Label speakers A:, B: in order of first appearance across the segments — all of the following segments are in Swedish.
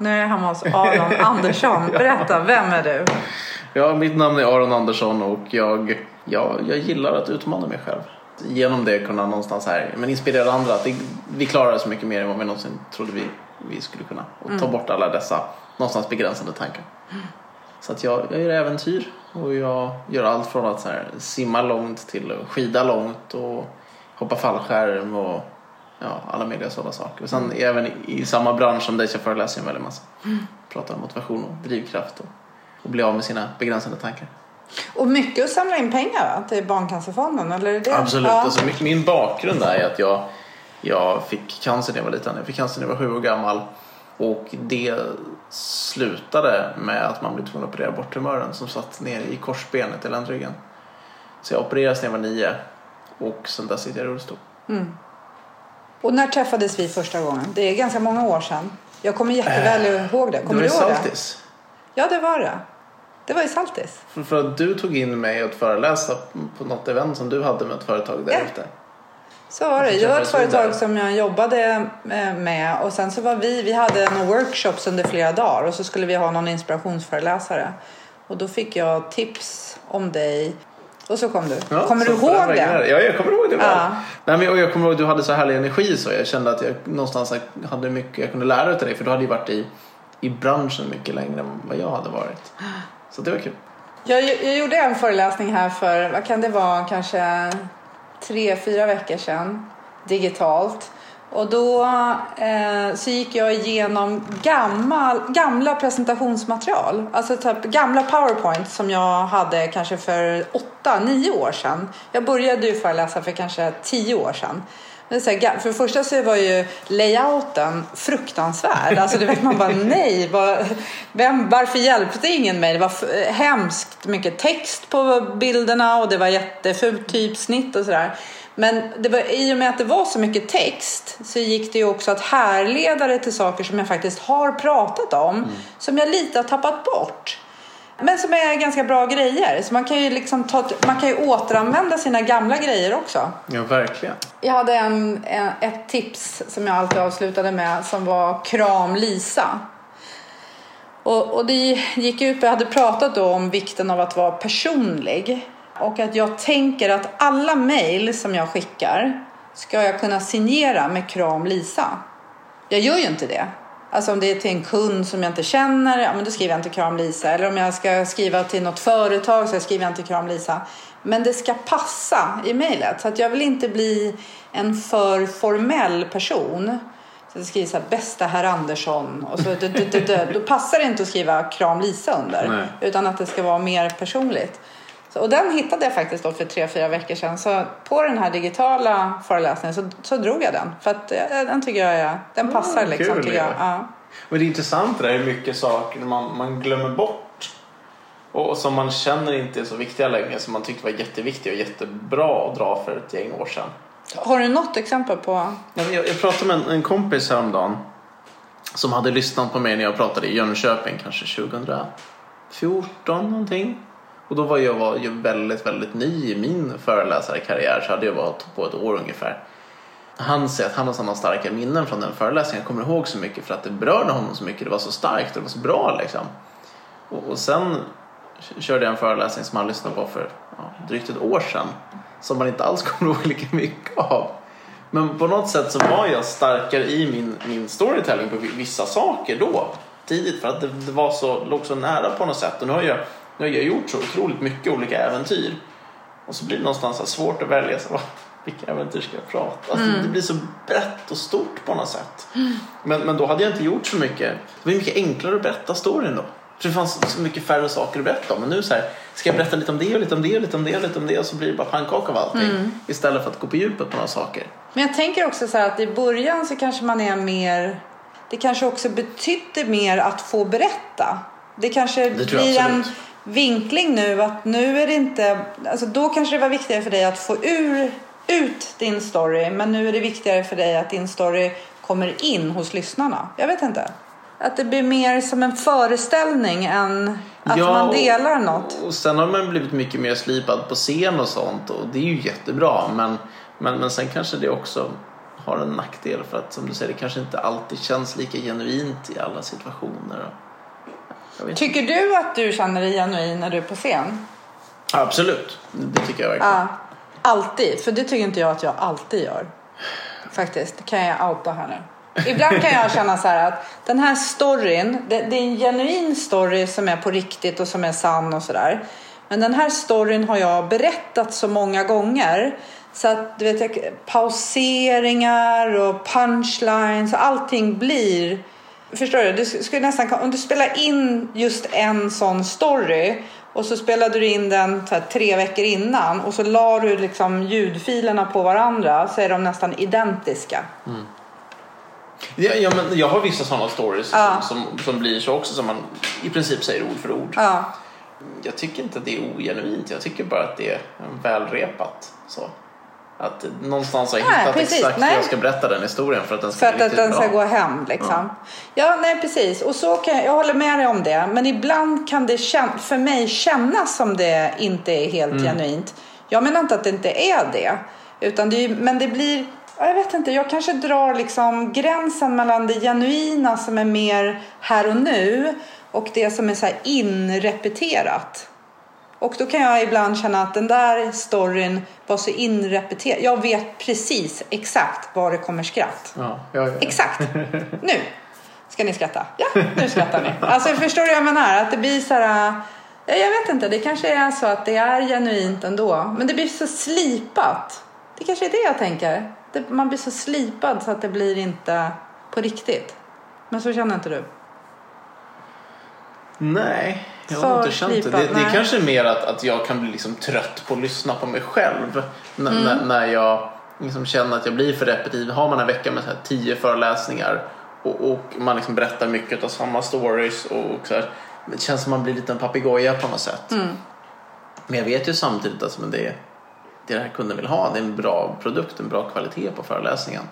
A: Nu är jag hemma hos Aron Andersson. Berätta, vem är du?
B: Ja, mitt namn är Aron Andersson och jag, ja, jag gillar att utmana mig själv. Genom det kunna någonstans här, men inspirera andra. Att det, vi klarar så mycket mer än vad vi någonsin trodde vi, vi skulle kunna. Och ta bort alla dessa någonstans begränsande tankar. Så att jag, jag gör äventyr och jag gör allt från att så här, simma långt till skida långt och hoppa fallskärm och ja, alla möjliga sådana saker. Och sen även i, i samma bransch som dig så föreläser jag en väldigt massa. Pratar om motivation och drivkraft och, och bli av med sina begränsande tankar.
A: Och mycket att samla in pengar va? till Barncancerfonden, eller är det
B: Absolut.
A: Ja.
B: Alltså, min, min bakgrund är att jag, jag fick cancer när jag var liten. Jag fick cancer när jag var sju år gammal. Och det slutade med att man blev tvungen att operera bort tumören som satt ner i korsbenet i ländryggen. Så jag opererades när jag var nio och sen dess sitter jag i rullstol.
A: Och när träffades vi första gången? Det är ganska många år sedan. Jag kommer jätteväl ihåg det. Kommer
B: det
A: du
B: var
A: ihåg
B: i
A: det?
B: Saltis.
A: Ja, det var det. Det var i Saltis.
B: För, att du tog in mig att föreläsa på något event som du hade med ett företag där
A: Ja.
B: ute.
A: Så var det. Det var ett företag som jag jobbade eh, med och sen så var vi, vi hade några workshops under flera dagar och så skulle vi ha någon inspirationsföreläsare. Och då fick jag tips om dig och så kom du.
B: Ja,
A: kommer du ihåg det?
B: Ja, jag kommer ihåg det.
A: Ja.
B: Nej, men, och jag kommer ihåg att du hade så härlig energi så jag kände att jag någonstans hade mycket jag kunde lära av dig för du hade ju varit i, i branschen mycket längre än vad jag hade varit. Så det var kul.
A: Jag, jag gjorde en föreläsning här för, vad kan det vara, kanske tre, fyra veckor sedan. Digitalt. Och då eh, så gick jag igenom gammal, gamla presentationsmaterial. Alltså typ gamla powerpoint som jag hade kanske för åtta, nio år sedan. Jag började ju föreläsa för kanske tio år sedan. Men det så här, för det första så var ju layouten fruktansvärd. Alltså det vet man bara nej, var, vem, varför hjälpte ingen mig? Det var hemskt mycket text på bilderna och det var jättefult typsnitt och sådär. Men det var, i och med att det var så mycket text så gick det ju också att härleda det till saker som jag faktiskt har pratat om. Som jag lite har tappat bort. Men som är ganska bra grejer. Så man kan ju, liksom ta, man kan ju återanvända sina gamla grejer också.
B: Ja, verkligen.
A: Jag hade en, en, ett tips som jag alltid avslutade med som var Kram Lisa. Och, och det gick ut på, jag hade pratat om vikten av att vara personlig. Och att jag tänker att alla mejl som jag skickar ska jag kunna signera med Kram Lisa. Jag gör ju inte det. Alltså om det är till en kund som jag inte känner, ja men då skriver jag inte Kram Lisa. Eller om jag ska skriva till något företag så skriver jag inte Kram Lisa. Men det ska passa i mejlet. Så att jag vill inte bli en för formell person. Så det skrivs så här, bästa herr Andersson. Och så, d- d- d- då passar det inte att skriva Kram Lisa under.
B: Nej.
A: Utan att det ska vara mer personligt. Så, och den hittade jag faktiskt då för tre, fyra veckor sedan. Så på den här digitala föreläsningen så, så drog jag den. För att eh, den tycker jag är, den passar liksom.
B: kul,
A: tycker jag.
B: ja. Men det är intressant det där hur mycket saker man, man glömmer bort. Och, och som man känner inte är så viktiga längre som man tyckte var jätteviktiga och jättebra att dra för ett gäng år sedan.
A: Har du något exempel på?
B: Jag, jag pratade med en, en kompis häromdagen som hade lyssnat på mig när jag pratade i Jönköping kanske 2014 någonting. Och då var jag var ju väldigt, väldigt ny i min föreläsarkarriär så hade jag varit på ett år ungefär. Han säger att han har sådana starka minnen från den föreläsningen. Jag kommer ihåg så mycket för att det berörde honom så mycket. Det var så starkt och det var så bra liksom. Och, och sen körde jag en föreläsning som han lyssnade på för ja, drygt ett år sedan. Som man inte alls kommer ihåg lika mycket av. Men på något sätt så var jag starkare i min, min storytelling på vissa saker då. Tidigt för att det, det var så, låg så nära på något sätt. Och nu har jag, nu har jag gjort så otroligt mycket olika äventyr. Och så blir det någonstans svårt att välja. Så, vad- vilka äventyr ska jag prata? Alltså, Det blir så brett och stort på något sätt. Men, men då hade jag inte gjort så mycket. Det var mycket enklare att berätta storyn då. För det fanns så mycket färre saker att berätta om. Men nu så här, ska jag berätta lite om det och lite om det och lite om det och lite om det och så blir det bara pannkaka av allting. Istället för att gå på djupet på några saker.
A: Men jag tänker också så här att i början så kanske man är mer... Det kanske också betydde mer att få berätta. Det kanske
B: Det
A: blir en. Vinkling nu att nu är det inte... Alltså då kanske det var viktigare för dig att få ur, ut din story. Men nu är det viktigare för dig att din story kommer in hos lyssnarna. Jag vet inte. Att det blir mer som en föreställning än att
B: Ja,
A: man
B: och-
A: delar något.
B: Och sen har man blivit mycket mer slipad på scen och sånt och det är ju jättebra men, men, men sen kanske det också har har en nackdel för att som du säger det kanske inte alltid känns lika genuint i alla situationer.
A: Tycker du att du känner dig genuin när du är på scen?
B: Absolut, det tycker jag verkligen.
A: Ja, alltid. För det tycker inte jag att jag alltid gör. Faktiskt, det kan jag outa här nu. Ibland kan jag känna så här att den här storyn, det, det är en genuin story som är på riktigt och som är sann och sådär. Men den här storyn har jag berättat så många gånger så att du vet, jag, pauseringar och punchlines och allting blir Förstår du? du skulle nästan, om du spelar in just en sån story och så spelade du in den här, tre veckor innan och så la du liksom ljudfilerna på varandra så är de nästan identiska.
B: Mm. Ja, ja, men jag har vissa sådana stories
A: Ja.
B: som, som, som blir så också som man i princip säger ord för ord.
A: Ja.
B: Jag tycker inte att det är ogenuint. Jag tycker bara att det är välrepat. Så. Att någonstans har jag
A: Nej,
B: hittat
A: precis.
B: exakt hur
A: Nej.
B: jag ska berätta den historien för att den ska
A: För att, att den ska
B: bra.
A: gå hem liksom. Ja. nej precis. Och så kan jag, jag håller med dig om det. Men ibland kan det kän, för mig kännas som det inte är helt
B: Mm.
A: genuint. Jag menar inte att det inte är det. Utan det är, men det blir, ja, jag vet inte, jag kanske drar liksom gränsen mellan det genuina som är mer här och nu och det som är så inrepeterat. Och då kan jag ibland känna att den där storyn var så inrepeterad. Jag vet precis exakt var det kommer skratt.
B: Ja, ja, ja.
A: Exakt. Nu ska ni skratta. Ja, nu skrattar ni. Alltså förstår du vad jag menar? Att det blir så här... ja, Jag vet inte, det kanske är så att det är genuint ändå. Men det blir så slipat. Det kanske är det jag tänker. Det, man blir så slipad så att det blir inte på riktigt. Men så känner inte du?
B: Nej, jag har inte känt det. Det, det är kanske mer att, att jag kan bli liksom trött på att lyssna på mig själv.
A: Mm.
B: när, när jag liksom känner att jag blir för repetitiv. Har man en vecka med så här tio föreläsningar och, och man liksom berättar mycket av samma stories och, och så här, det känns som man blir lite en papegoja på något sätt.
A: Mm.
B: Men jag vet ju samtidigt att men det, det är det här kunden vill ha. Det är en bra produkt, en bra kvalitet på föreläsningen.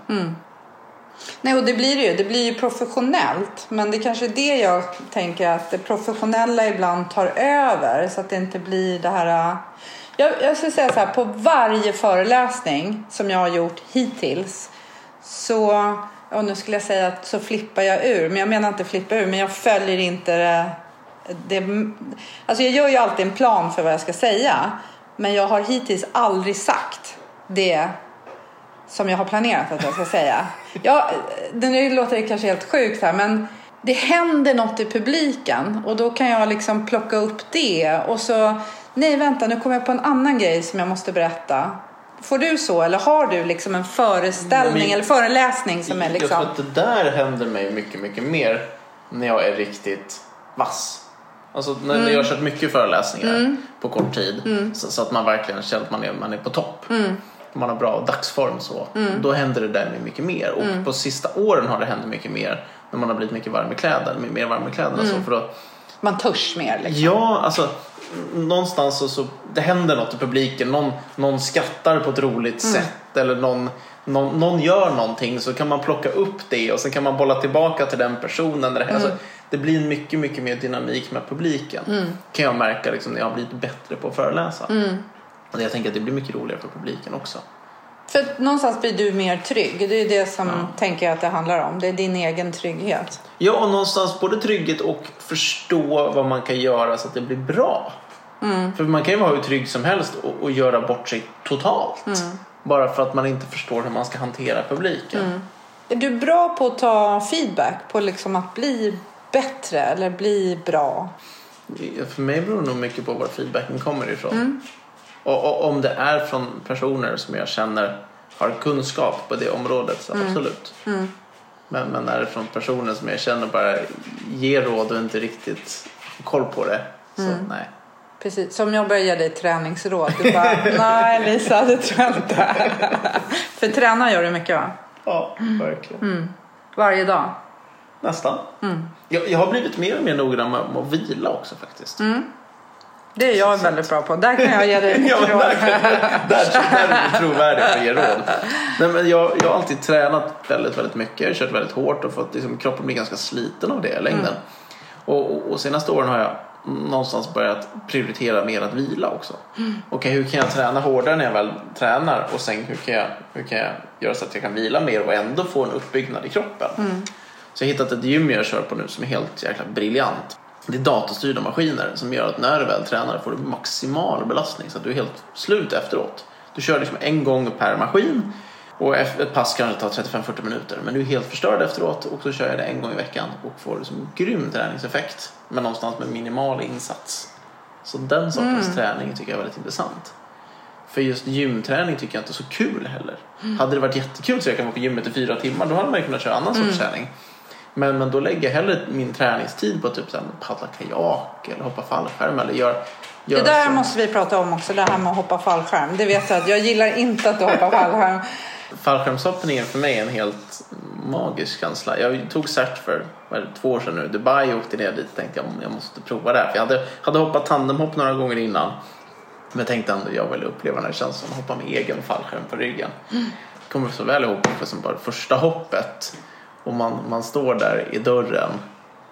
A: Nej, och det blir det ju. Det blir ju professionellt. Men det kanske är det jag tänker att det professionella ibland tar över. Så att det inte blir det här... Äh, jag, jag skulle säga så här, på varje föreläsning som jag har gjort hittills så... Och nu skulle jag säga att så flippar jag ur. Men jag menar inte flippa ur, men jag följer inte det, det... Alltså jag gör ju alltid en plan för vad jag ska säga. Men jag har hittills aldrig sagt det som jag har planerat att jag ska säga. Ja, det nu låter kanske helt sjukt här men det händer något i publiken och då kan jag liksom plocka upp det och så nej vänta nu kommer jag på en annan grej som jag måste berätta. Får du så eller har du liksom en föreställning
B: Men-
A: eller föreläsning som är
B: Jag
A: liksom
B: tror att det där händer mig mycket, mycket mer när jag är riktigt vass. Alltså när
A: Mm.
B: jag har kört mycket föreläsningar på kort tid så, så att man verkligen känner att man är, man är på topp.
A: Mm.
B: Man har bra dagsform så. Då händer det där mig mycket mer. Och
A: Mm.
B: på sista åren har det hänt mycket mer när man har blivit mycket varm i kläderna. Mer varm i kläderna
A: Mm.
B: så. För då,
A: man törs mer liksom.
B: Ja, alltså någonstans så, så det händer något i publiken. Någon, någon skrattar på ett roligt
A: Mm.
B: sätt eller någon, någon, någon gör någonting så kan man plocka upp det och sen kan man bolla tillbaka till den personen. Det, alltså,
A: Mm.
B: det blir mycket, mycket mer dynamik med publiken. Kan jag märka liksom, när jag har blivit bättre på att föreläsa.
A: Mm.
B: Och jag tänker att det blir mycket roligare för publiken också.
A: För någonstans blir du mer trygg. Det är det som tänker jag att det handlar om. Det är din egen trygghet.
B: Ja, och någonstans både trygghet och förstå vad man kan göra så att det blir bra.
A: Mm.
B: För man kan ju vara hur trygg som helst och, och göra bort sig totalt.
A: Mm.
B: Bara för att man inte förstår hur man ska hantera publiken.
A: Mm. Är du bra på att ta feedback? På liksom att bli bättre eller bli bra?
B: För mig beror det nog mycket på var feedbacken kommer ifrån.
A: Mm.
B: Och, och om det är från personer som jag känner har kunskap på det området så
A: Mm.
B: absolut. Men, men är det från personer som jag känner bara ger råd och inte riktigt koll på det så
A: Mm.
B: nej.
A: Precis, som jag börjar ge dig träningsråd. Du bara, nej Lisa det tror jag inte. För träna gör du mycket va?
B: Ja, verkligen.
A: Varje dag.
B: Nästan.
A: Mm.
B: Jag, jag har blivit mer och mer noggrann med, med att vila också faktiskt.
A: Mm. Det är jag väldigt bra på. Där kan jag ge dig mycket råd.
B: där, där, där är du trovärdig för att ge råd. Nej, men jag, jag har alltid tränat väldigt, väldigt mycket. Jag har kört väldigt hårt och fått liksom, kroppen bli ganska sliten av det i längden. Och, och, och senaste åren har jag någonstans börjat prioritera mer att vila också. Okej, hur kan jag träna hårdare när jag väl tränar och sen hur kan jag, hur kan jag göra så att jag kan vila mer och ändå få en uppbyggnad i kroppen. Så jag har hittat ett gym jag kör på nu som är helt jäkla briljant. Det är datorstyrda maskiner som gör att när du väl tränar får du maximal belastning så att du är helt slut efteråt. Du kör liksom en gång per maskin och ett pass kanske tar 35-40 minuter men du är helt förstörd efteråt och så kör jag det en gång i veckan och får liksom grym träningseffekt men någonstans med minimal insats. Så den sortens träning tycker jag är väldigt intressant. För just gymträning tycker jag inte är så kul heller. Hade det varit jättekul så jag kan vara på gymmet i fyra timmar då hade man ju kunnat köra annan sorts träning. Men, men då lägger jag hellre min träningstid på typ så här, paddla kajak eller hoppa fallskärm eller gör,
A: Det där
B: så-
A: måste vi prata om också, det här med att hoppa fallskärm. Det vet jag att jag gillar inte att du hoppar fallskärm.
B: Fallskärmshoppning är för mig en helt magisk känsla. Jag tog cert för är det, två år sedan nu. Dubai åkte ner dit och tänkte jag, jag måste prova det här. För jag hade, hade hoppat tandemhopp några gånger innan. Men jag tänkte ändå jag vill uppleva den här känslan att hoppa med egen fallskärm på ryggen. Jag kommer så väl ihåg för som bara första hoppet. Och man, man står där i dörren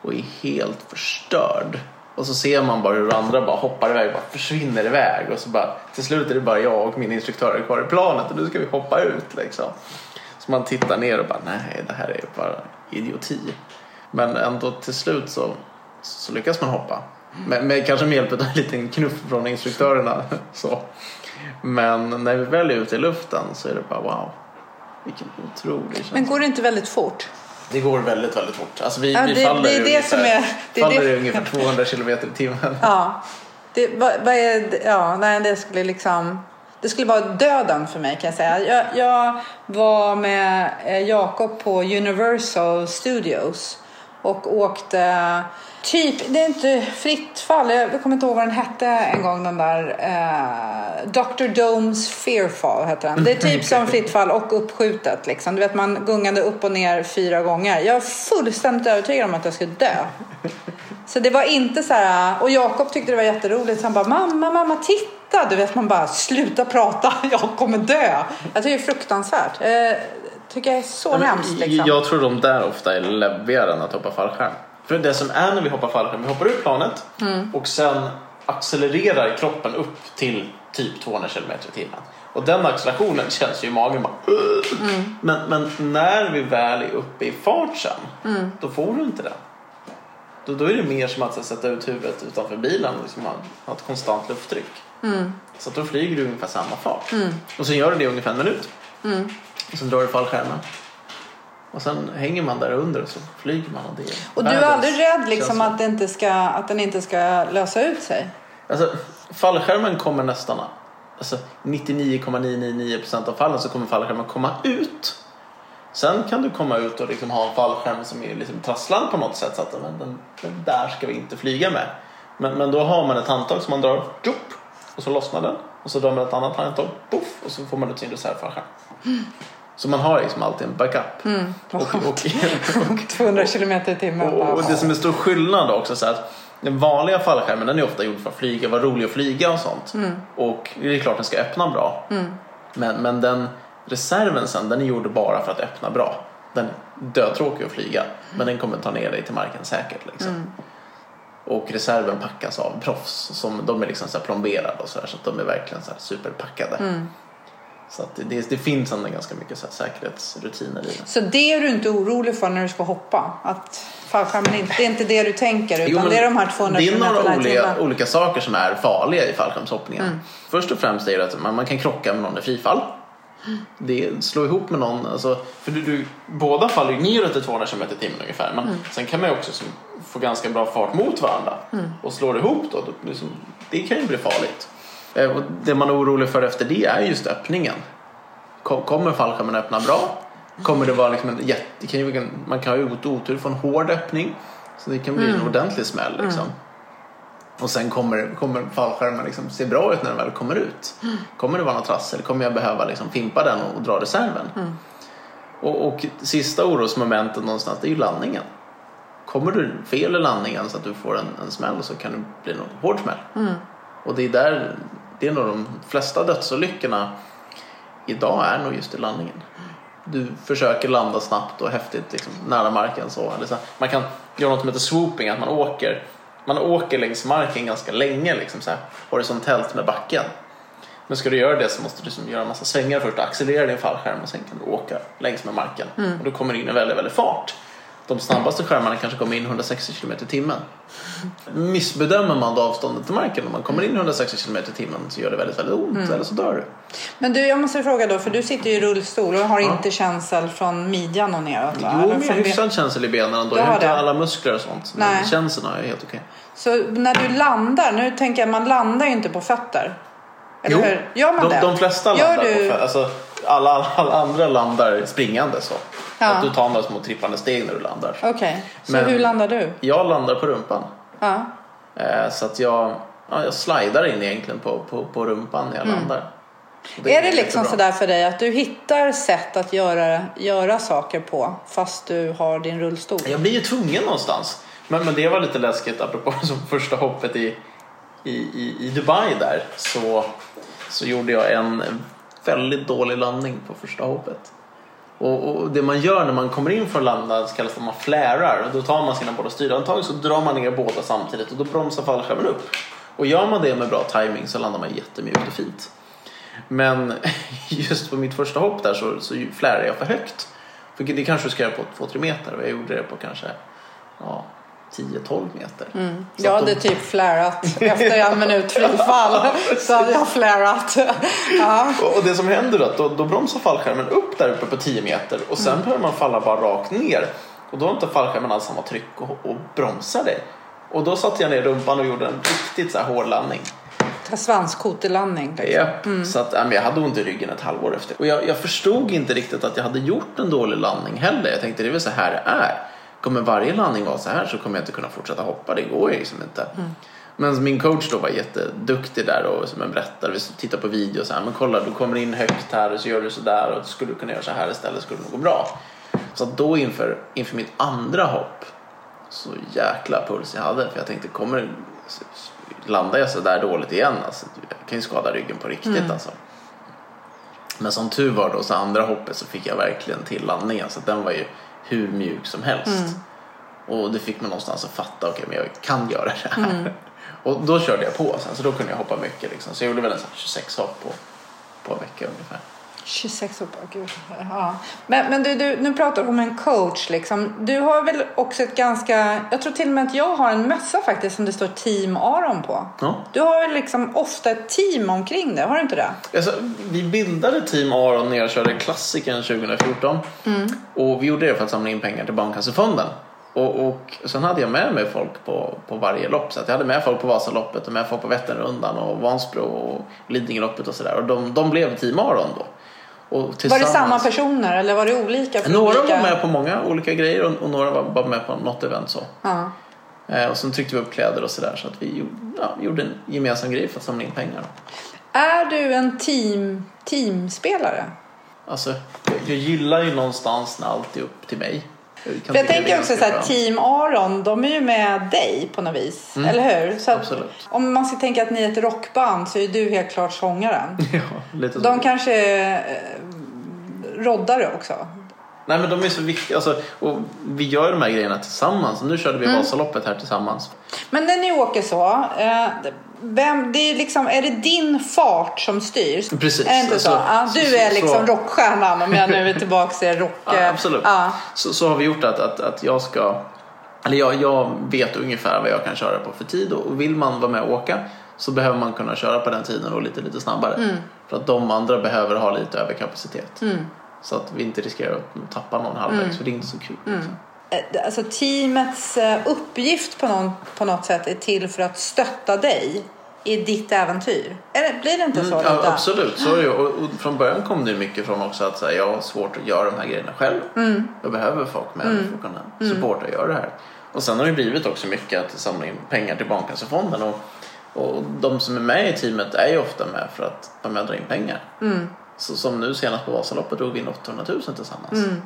B: och är helt förstörd. Och så ser man bara hur andra bara hoppar iväg, bara försvinner iväg. Och så bara, till slut är det bara jag och min instruktör kvar i planet och nu ska vi hoppa ut liksom. Så man tittar ner och bara, nej det här är bara idioti. Men ändå till slut så, så lyckas man hoppa. Men, men kanske med hjälp av en liten knuff från instruktörerna. Så. Men när vi väl är ute i luften så är det bara wow. Vilken otrolig känsla.
A: Men går det inte väldigt fort?
B: Det går väldigt, väldigt fort. Alltså vi,
A: Ja,
B: vi
A: det-
B: faller
A: det det
B: ungefär,
A: som är- det
B: faller
A: det-
B: ungefär 200 kilometer i timmen.
A: Ja. Det, vad, vad är, ja, nej, det skulle liksom... Det skulle vara döden för mig kan jag säga. Jag, jag var med eh, Jakob på Universal Studios och åkte typ, det är inte fritt fall, jag kommer inte ihåg vad den hette en gång den där eh, Dr. Domes Fearfall hette den. Det är typ som fritt fall och uppskjutet liksom. Du vet man gungade upp och ner fyra gånger. Jag är fullständigt övertygad om att jag skulle dö. Så det var inte så här, och Jakob tyckte det var jätteroligt så han bara mamma, mamma titta, du vet man bara sluta prata, jag kommer dö. Jag tycker det är fruktansvärt. Eh, tycker jag är så
B: Ja,
A: hemskt liksom.
B: Jag tror de där ofta är läbbigare än att hoppa fallskärm. För det som är när vi hoppar fallskärm, vi hoppar ur planet
A: Mm.
B: och sen accelererar kroppen upp till typ 200 km i timmen. Och den accelerationen känns ju i magen bara.
A: Mm.
B: men, men när vi väl är uppe i fart sen,
A: Mm.
B: då får du inte det. Då, då är det mer som att sätta ut huvudet utanför bilen och liksom ha, ha ett konstant lufttryck.
A: Mm.
B: Så att då flyger du ungefär samma fart. Och sen gör du det i ungefär en minut.
A: Mm.
B: Och sen drar du fallskärmen. Och sen hänger man där under och så flyger man. Och, det
A: Och du är aldrig rädd liksom att, det inte ska, att den inte ska lösa ut sig?
B: Alltså, fallskärmen kommer nästan... Alltså 99,999% av fallen så kommer fallskärmen komma ut. Sen kan du komma ut och liksom ha en fallskärm som är liksom trasslad på något sätt så att men den, den där ska vi inte flyga med. Men, men då har man ett handtag som man drar och så lossnar den. Och så drar man ett annat handtag, poff, och så får man ut sin reservfallskärm. Så man har liksom alltid en backup.
A: Mm.
B: Och, och, och,
A: 200 kilometer i timmen.
B: och, det som är stor skillnad också så att den vanliga fallskärmen den är ofta gjord för att flyga, vara rolig att flyga och sånt. Och det är klart den ska öppna bra. Men, men den reserven sen den är gjord bara för att öppna bra. Den är dödtråkig att flyga men den kommer ta ner dig till marken säkert. Liksom. Och reserven packas av proffs som de är liksom så plomberade och så, här, så att de är verkligen så superpackade. Så det, det, finns ändå ganska mycket så här säkerhetsrutiner i det.
A: Så det är du inte orolig för när du ska hoppa? Att fallskärmen inte, det är inte det du tänker utan
B: Jo,
A: det är de här 200
B: Det är några
A: i
B: olika, olika saker som är farliga i fallskärmshoppningen. Först och främst är det att man, man kan krocka med någon i frifall. Det slå ihop med någon, alltså, för du, du, båda faller ju neråt till 200 km i timmen ungefär. Men sen kan man ju också som, få ganska bra fart mot varandra. Och slår ihop då, då liksom, det kan ju bli farligt. Eh, Och det man är orolig för efter det är just öppningen. Kom- Kommer fallskärmen öppna bra? Kommer det vara liksom en jätte, man kan ha otur få en hård öppning. Så det kan bli en ordentlig smäll liksom. Och sen kommer, kommer fallskärmen liksom se bra ut när den väl kommer ut. Kommer det vara något trassel? Kommer jag behöva liksom fimpa den och, och dra reserven? Och, och sista orosmomentet någonstans det är ju landningen. Kommer du fel i landningen så att du får en, en smäll så kan det bli en hård smäll. Och det är där, det är nog de flesta dödsolyckorna idag är nog just i landningen. Du försöker landa snabbt och häftigt liksom, nära marken. Så. Eller så. Man kan göra något som heter swooping, att man åker man åker längs marken ganska länge liksom så här, horisontellt med backen. Men ska du göra det så måste du liksom göra en massa svängar först, accelerera din fallskärm och sen kan du åka längs med marken. Och du kommer in i väldigt, väldigt fart. De snabbaste skärmarna kanske kommer in 160 km i timmen. Missbedömer man då avståndet till marken om man kommer in 160 km i timmen så gör det väldigt, väldigt ont eller så dör du.
A: Men du, jag måste fråga då, för du sitter ju i rullstol och har inte känsel från midjan och neråt va?
B: Jo, men jag har hyfsad känsel i benen ändå. Jag
A: har
B: inte alla muskler och sånt.
A: Nej.
B: Men känseln har jag helt okej.
A: Så när du landar, nu tänker jag man landar ju inte på fötter. Eller hur? Gör man
B: de,
A: det?
B: de flesta landar
A: du...
B: på fötter. Alltså, alla, alla andra landar springande så.
A: Ja.
B: Att du tar några små trippande steg när du landar.
A: Okej, så
B: Men-
A: hur landar du?
B: Jag landar på rumpan.
A: Ja.
B: Eh, så att jag, ja, jag slidar in egentligen på, på, på rumpan när jag landar. Och
A: Mm. är det liksom sådär för dig att du hittar sätt att göra, göra saker på fast du har din rullstol?
B: Jag blir ju tvungen någonstans. Men, men det var lite läskigt apropå som första hoppet i, i, i, i Dubai där. Så, så gjorde jag en väldigt dålig landning på första hoppet. Och, och det man gör när man kommer in för att landa så kallas det att man flärar. Och då tar man sina båda styrhandtag så drar man ner båda samtidigt och då bromsar fallskärmen upp. Och gör man det med bra timing så landar man jättemjukt och fint. Men just på mitt första hopp där så, så flärade jag för högt. För det kanske du ska göra på 2-3 meter och jag gjorde det på kanske ja, 10-12 meter. Så
A: Jag hade
B: de-
A: typ flärat efter en minut frifall. så hade jag flärat. Ja.
B: Och- det som händer då, att då, då bromsar fallskärmen upp där uppe på 10 meter och sen börjar man falla bara rakt ner. Och då har inte fallskärmen alls samma tryck och, och bromsar dig. Och då satte jag ner rumpan och gjorde en riktigt så här hård landning.
A: Svanskotelandning. Liksom.
B: Japp. Så att, men jag hade ont i ryggen ett halvår efter. Och jag, jag förstod inte riktigt att jag hade gjort en dålig landning heller. Jag tänkte det är väl så här det är. Kommer varje landning vara så här så kommer jag inte kunna fortsätta hoppa. Det går ju liksom inte. Men min coach då var jätteduktig där och som en berättare. Vi tittade på video och så här. Men kolla du kommer in högt här och så gör du så där och skulle du kunna göra så här istället skulle det nog gå bra. Så då inför, inför mitt andra hopp så jäkla puls jag hade. För jag tänkte kommer landar jag så där dåligt igen alltså, jag kan ju skada ryggen på riktigt alltså. Men som tur var då så andra hoppet så fick jag verkligen till landningen så den var ju hur mjuk som helst. Och det fick mig någonstans att fatta, okej men jag kan göra det här. Och då körde jag på sen så då kunde jag hoppa mycket liksom. Så jag gjorde väl en sån här 26 hopp på, på en vecka ungefär.
A: 26 år, gud. Ja. Men, men du, du, nu pratar du om en coach. Liksom. Du har väl också ett ganska... Jag tror till och med att jag har en mössa faktiskt som det står Team Aron på.
B: Ja.
A: Du har ju liksom ofta ett team omkring det, har du inte det?
B: Alltså, vi bildade Team Aron när jag körde klassikern 2014. Och vi gjorde det för att samla in pengar till Barncancerfonden. Och, och sen hade jag med mig folk på, på varje lopp. Så jag hade med folk på Vasaloppet och med folk på Vätternrundan och Vansbro och Lidingöloppet och sådär. Och de, de blev Team Aron då.
A: Var det samma personer eller var det olika?
B: Några
A: olika...
B: var med på många olika grejer och, och några var bara med på något event så.
A: Ja.
B: Eh, och sen tryckte vi upp kläder och sådär så att vi gjorde, ja, gjorde en gemensam grej för att samla in pengar.
A: Är du en team, teamspelare?
B: Alltså, jag, jag gillar ju någonstans när allt är upp till mig.
A: För jag tänker också så här. Team Aron, de är ju med dig på något vis. Eller hur? Så att, om man ska tänka att ni är ett rockband så är du helt klart sångaren.
B: Ja, lite så.
A: De kanske är eh, roddare också.
B: Nej men de är så viktiga. Alltså, och vi gör de här grejerna tillsammans. Nu körde
A: Mm.
B: vi Vasaloppet här tillsammans.
A: Men när ni åker så, eh, vem, det är, liksom, är det din fart som styrs?
B: Precis.
A: Är det inte så?
B: Så-
A: ja, du
B: så-
A: är liksom
B: så-
A: rockstjärnan om jag nu är tillbaka till rock...
B: Ja, absolut.
A: Ja.
B: Så, så har vi gjort att, att, att jag ska... Eller jag, jag vet ungefär vad jag kan köra på för tid. Och vill man vara med och åka så behöver man kunna köra på den tiden och lite, lite snabbare.
A: Mm.
B: För att de andra behöver ha lite överkapacitet. Så att vi inte riskerar att tappa någon halvvägs.
A: Mm.
B: För det är inte så kul. Liksom.
A: Eh, Alltså teamets eh, uppgift på, någon, på något sätt är till för att stötta dig i ditt äventyr. Det, blir det inte så?
B: Mm, ja, absolut, så är det och, och från början kom det mycket från också att så här, jag har svårt att göra de här grejerna själv.
A: Mm.
B: Jag behöver folk med mig för att kunna supporta och göra det här. Och sen har det blivit också mycket att samla in pengar till Barncancerfonden. Och, och de som är med i teamet är ju ofta med för att vara med och dra in pengar.
A: Mm.
B: Så som nu senast på Vasaloppet drog vi in 800 000 tillsammans.
A: Mm.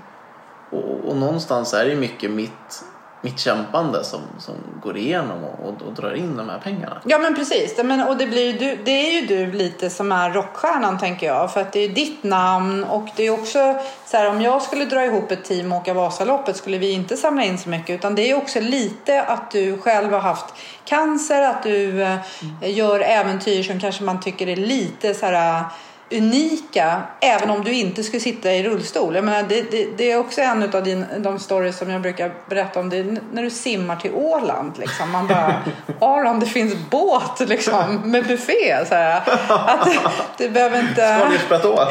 B: Och, och någonstans är det mycket mitt mitt kämpande som, som går igenom och, och, och drar in de här pengarna.
A: Ja men precis. Men, och det, blir, du, det är ju du lite som är rockstjärnan tänker jag. För att det är ditt namn och det är också så här om jag skulle dra ihop ett team och åka Vasaloppet skulle vi inte samla in så mycket. Utan det är också lite att du själv har haft cancer, att du eh, gör äventyr som kanske man tycker är lite så här unika även om du inte skulle sitta i rullstol. Jag menar, det, det, det är också en av din, de stories som jag brukar berätta om. Det är när du simmar till Åland. Liksom. Man bara, Aron det finns båt liksom, med buffé. Så här. Att, du behöver inte...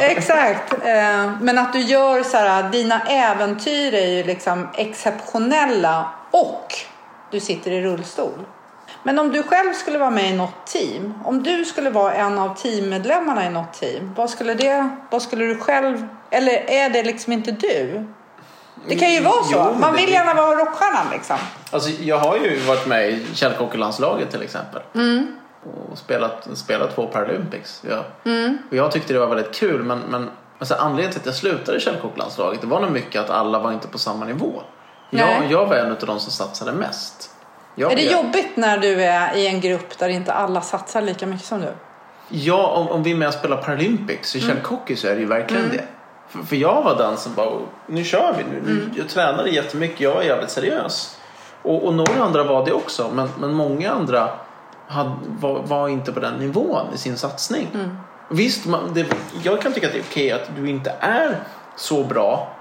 A: Exakt. Eh, Men att du gör så här, dina äventyr är ju liksom exceptionella och du sitter i rullstol. Men om du själv skulle vara med i något team, om du skulle vara en av teammedlemmarna i något team, vad skulle, det, vad skulle du själv, eller är det liksom inte du? Det kan ju vara så.
B: Jo,
A: Man
B: det-
A: vill gärna vara rockstjärnan liksom.
B: Alltså, jag har ju varit med i källkocklandslaget till exempel. Och spelat, spelat två Paralympics. Jag, och jag tyckte det var väldigt kul men, men alltså, anledningen till att jag slutade i källkocklandslaget det var nog mycket att alla var inte på samma nivå. Jag, jag var en av de som satsade mest. Jag,
A: Är det
B: jag,
A: jobbigt när du är i en grupp där inte alla satsar lika mycket som du?
B: Ja, om, om vi är med och spelar Paralympics i källkockey så är det ju verkligen det. För, för jag var den som bara, nu kör vi nu. nu Jag tränade jättemycket, jag var jävligt seriös. Och, och några andra var det också, men, men många andra hade, var, var inte på den nivån i sin satsning. Visst, man, det, jag kan tycka att det är okej att du inte är så bra.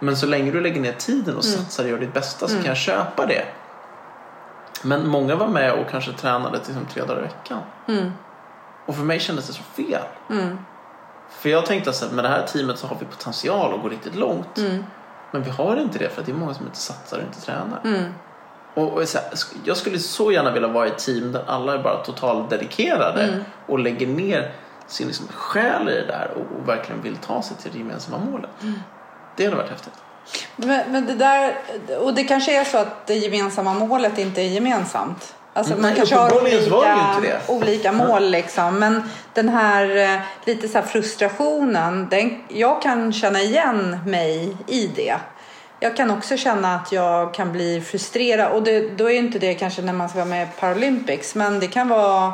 B: Men så länge du lägger ner tiden och satsar och gör ditt bästa så kan jag köpa det. Men många var med och kanske tränade till liksom tre dagar i veckan. Och för mig kändes det så fel. För jag tänkte att med det här teamet så har vi potential att gå riktigt långt. Men vi har inte det för att det är många som inte satsar och inte tränar. Och, och så här, jag skulle så gärna vilja vara i ett team där alla är bara totalt dedikerade och lägger ner sin liksom själ i det där och, och verkligen vill ta sig till det gemensamma målet. Det hade varit häftigt.
A: Men, men det där, och det kanske är så att det gemensamma målet inte är gemensamt. Alltså man
B: Nej,
A: kanske har olika, olika mål liksom. Men den här eh, lite så här frustrationen, den, jag kan känna igen mig i det. Jag kan också känna att jag kan bli frustrerad och det, då är inte det kanske när man ska vara med i Paralympics men det kan vara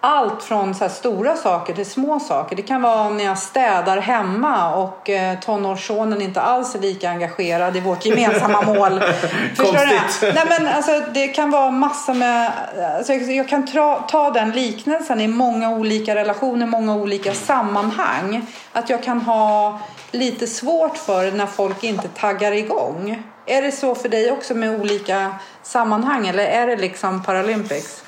A: allt från så stora saker till små saker. Det kan vara när jag städar hemma och eh, tonårssonen inte alls är lika engagerad i vårt gemensamma mål. Förstår
B: Konstigt.
A: du? Nej, men alltså, det kan vara massa med... Alltså, jag kan tra, ta den liknelsen i många olika relationer, många olika sammanhang. Att jag kan ha lite svårt för när folk inte taggar igång. Är det så för dig också med olika sammanhang eller är det liksom Paralympics?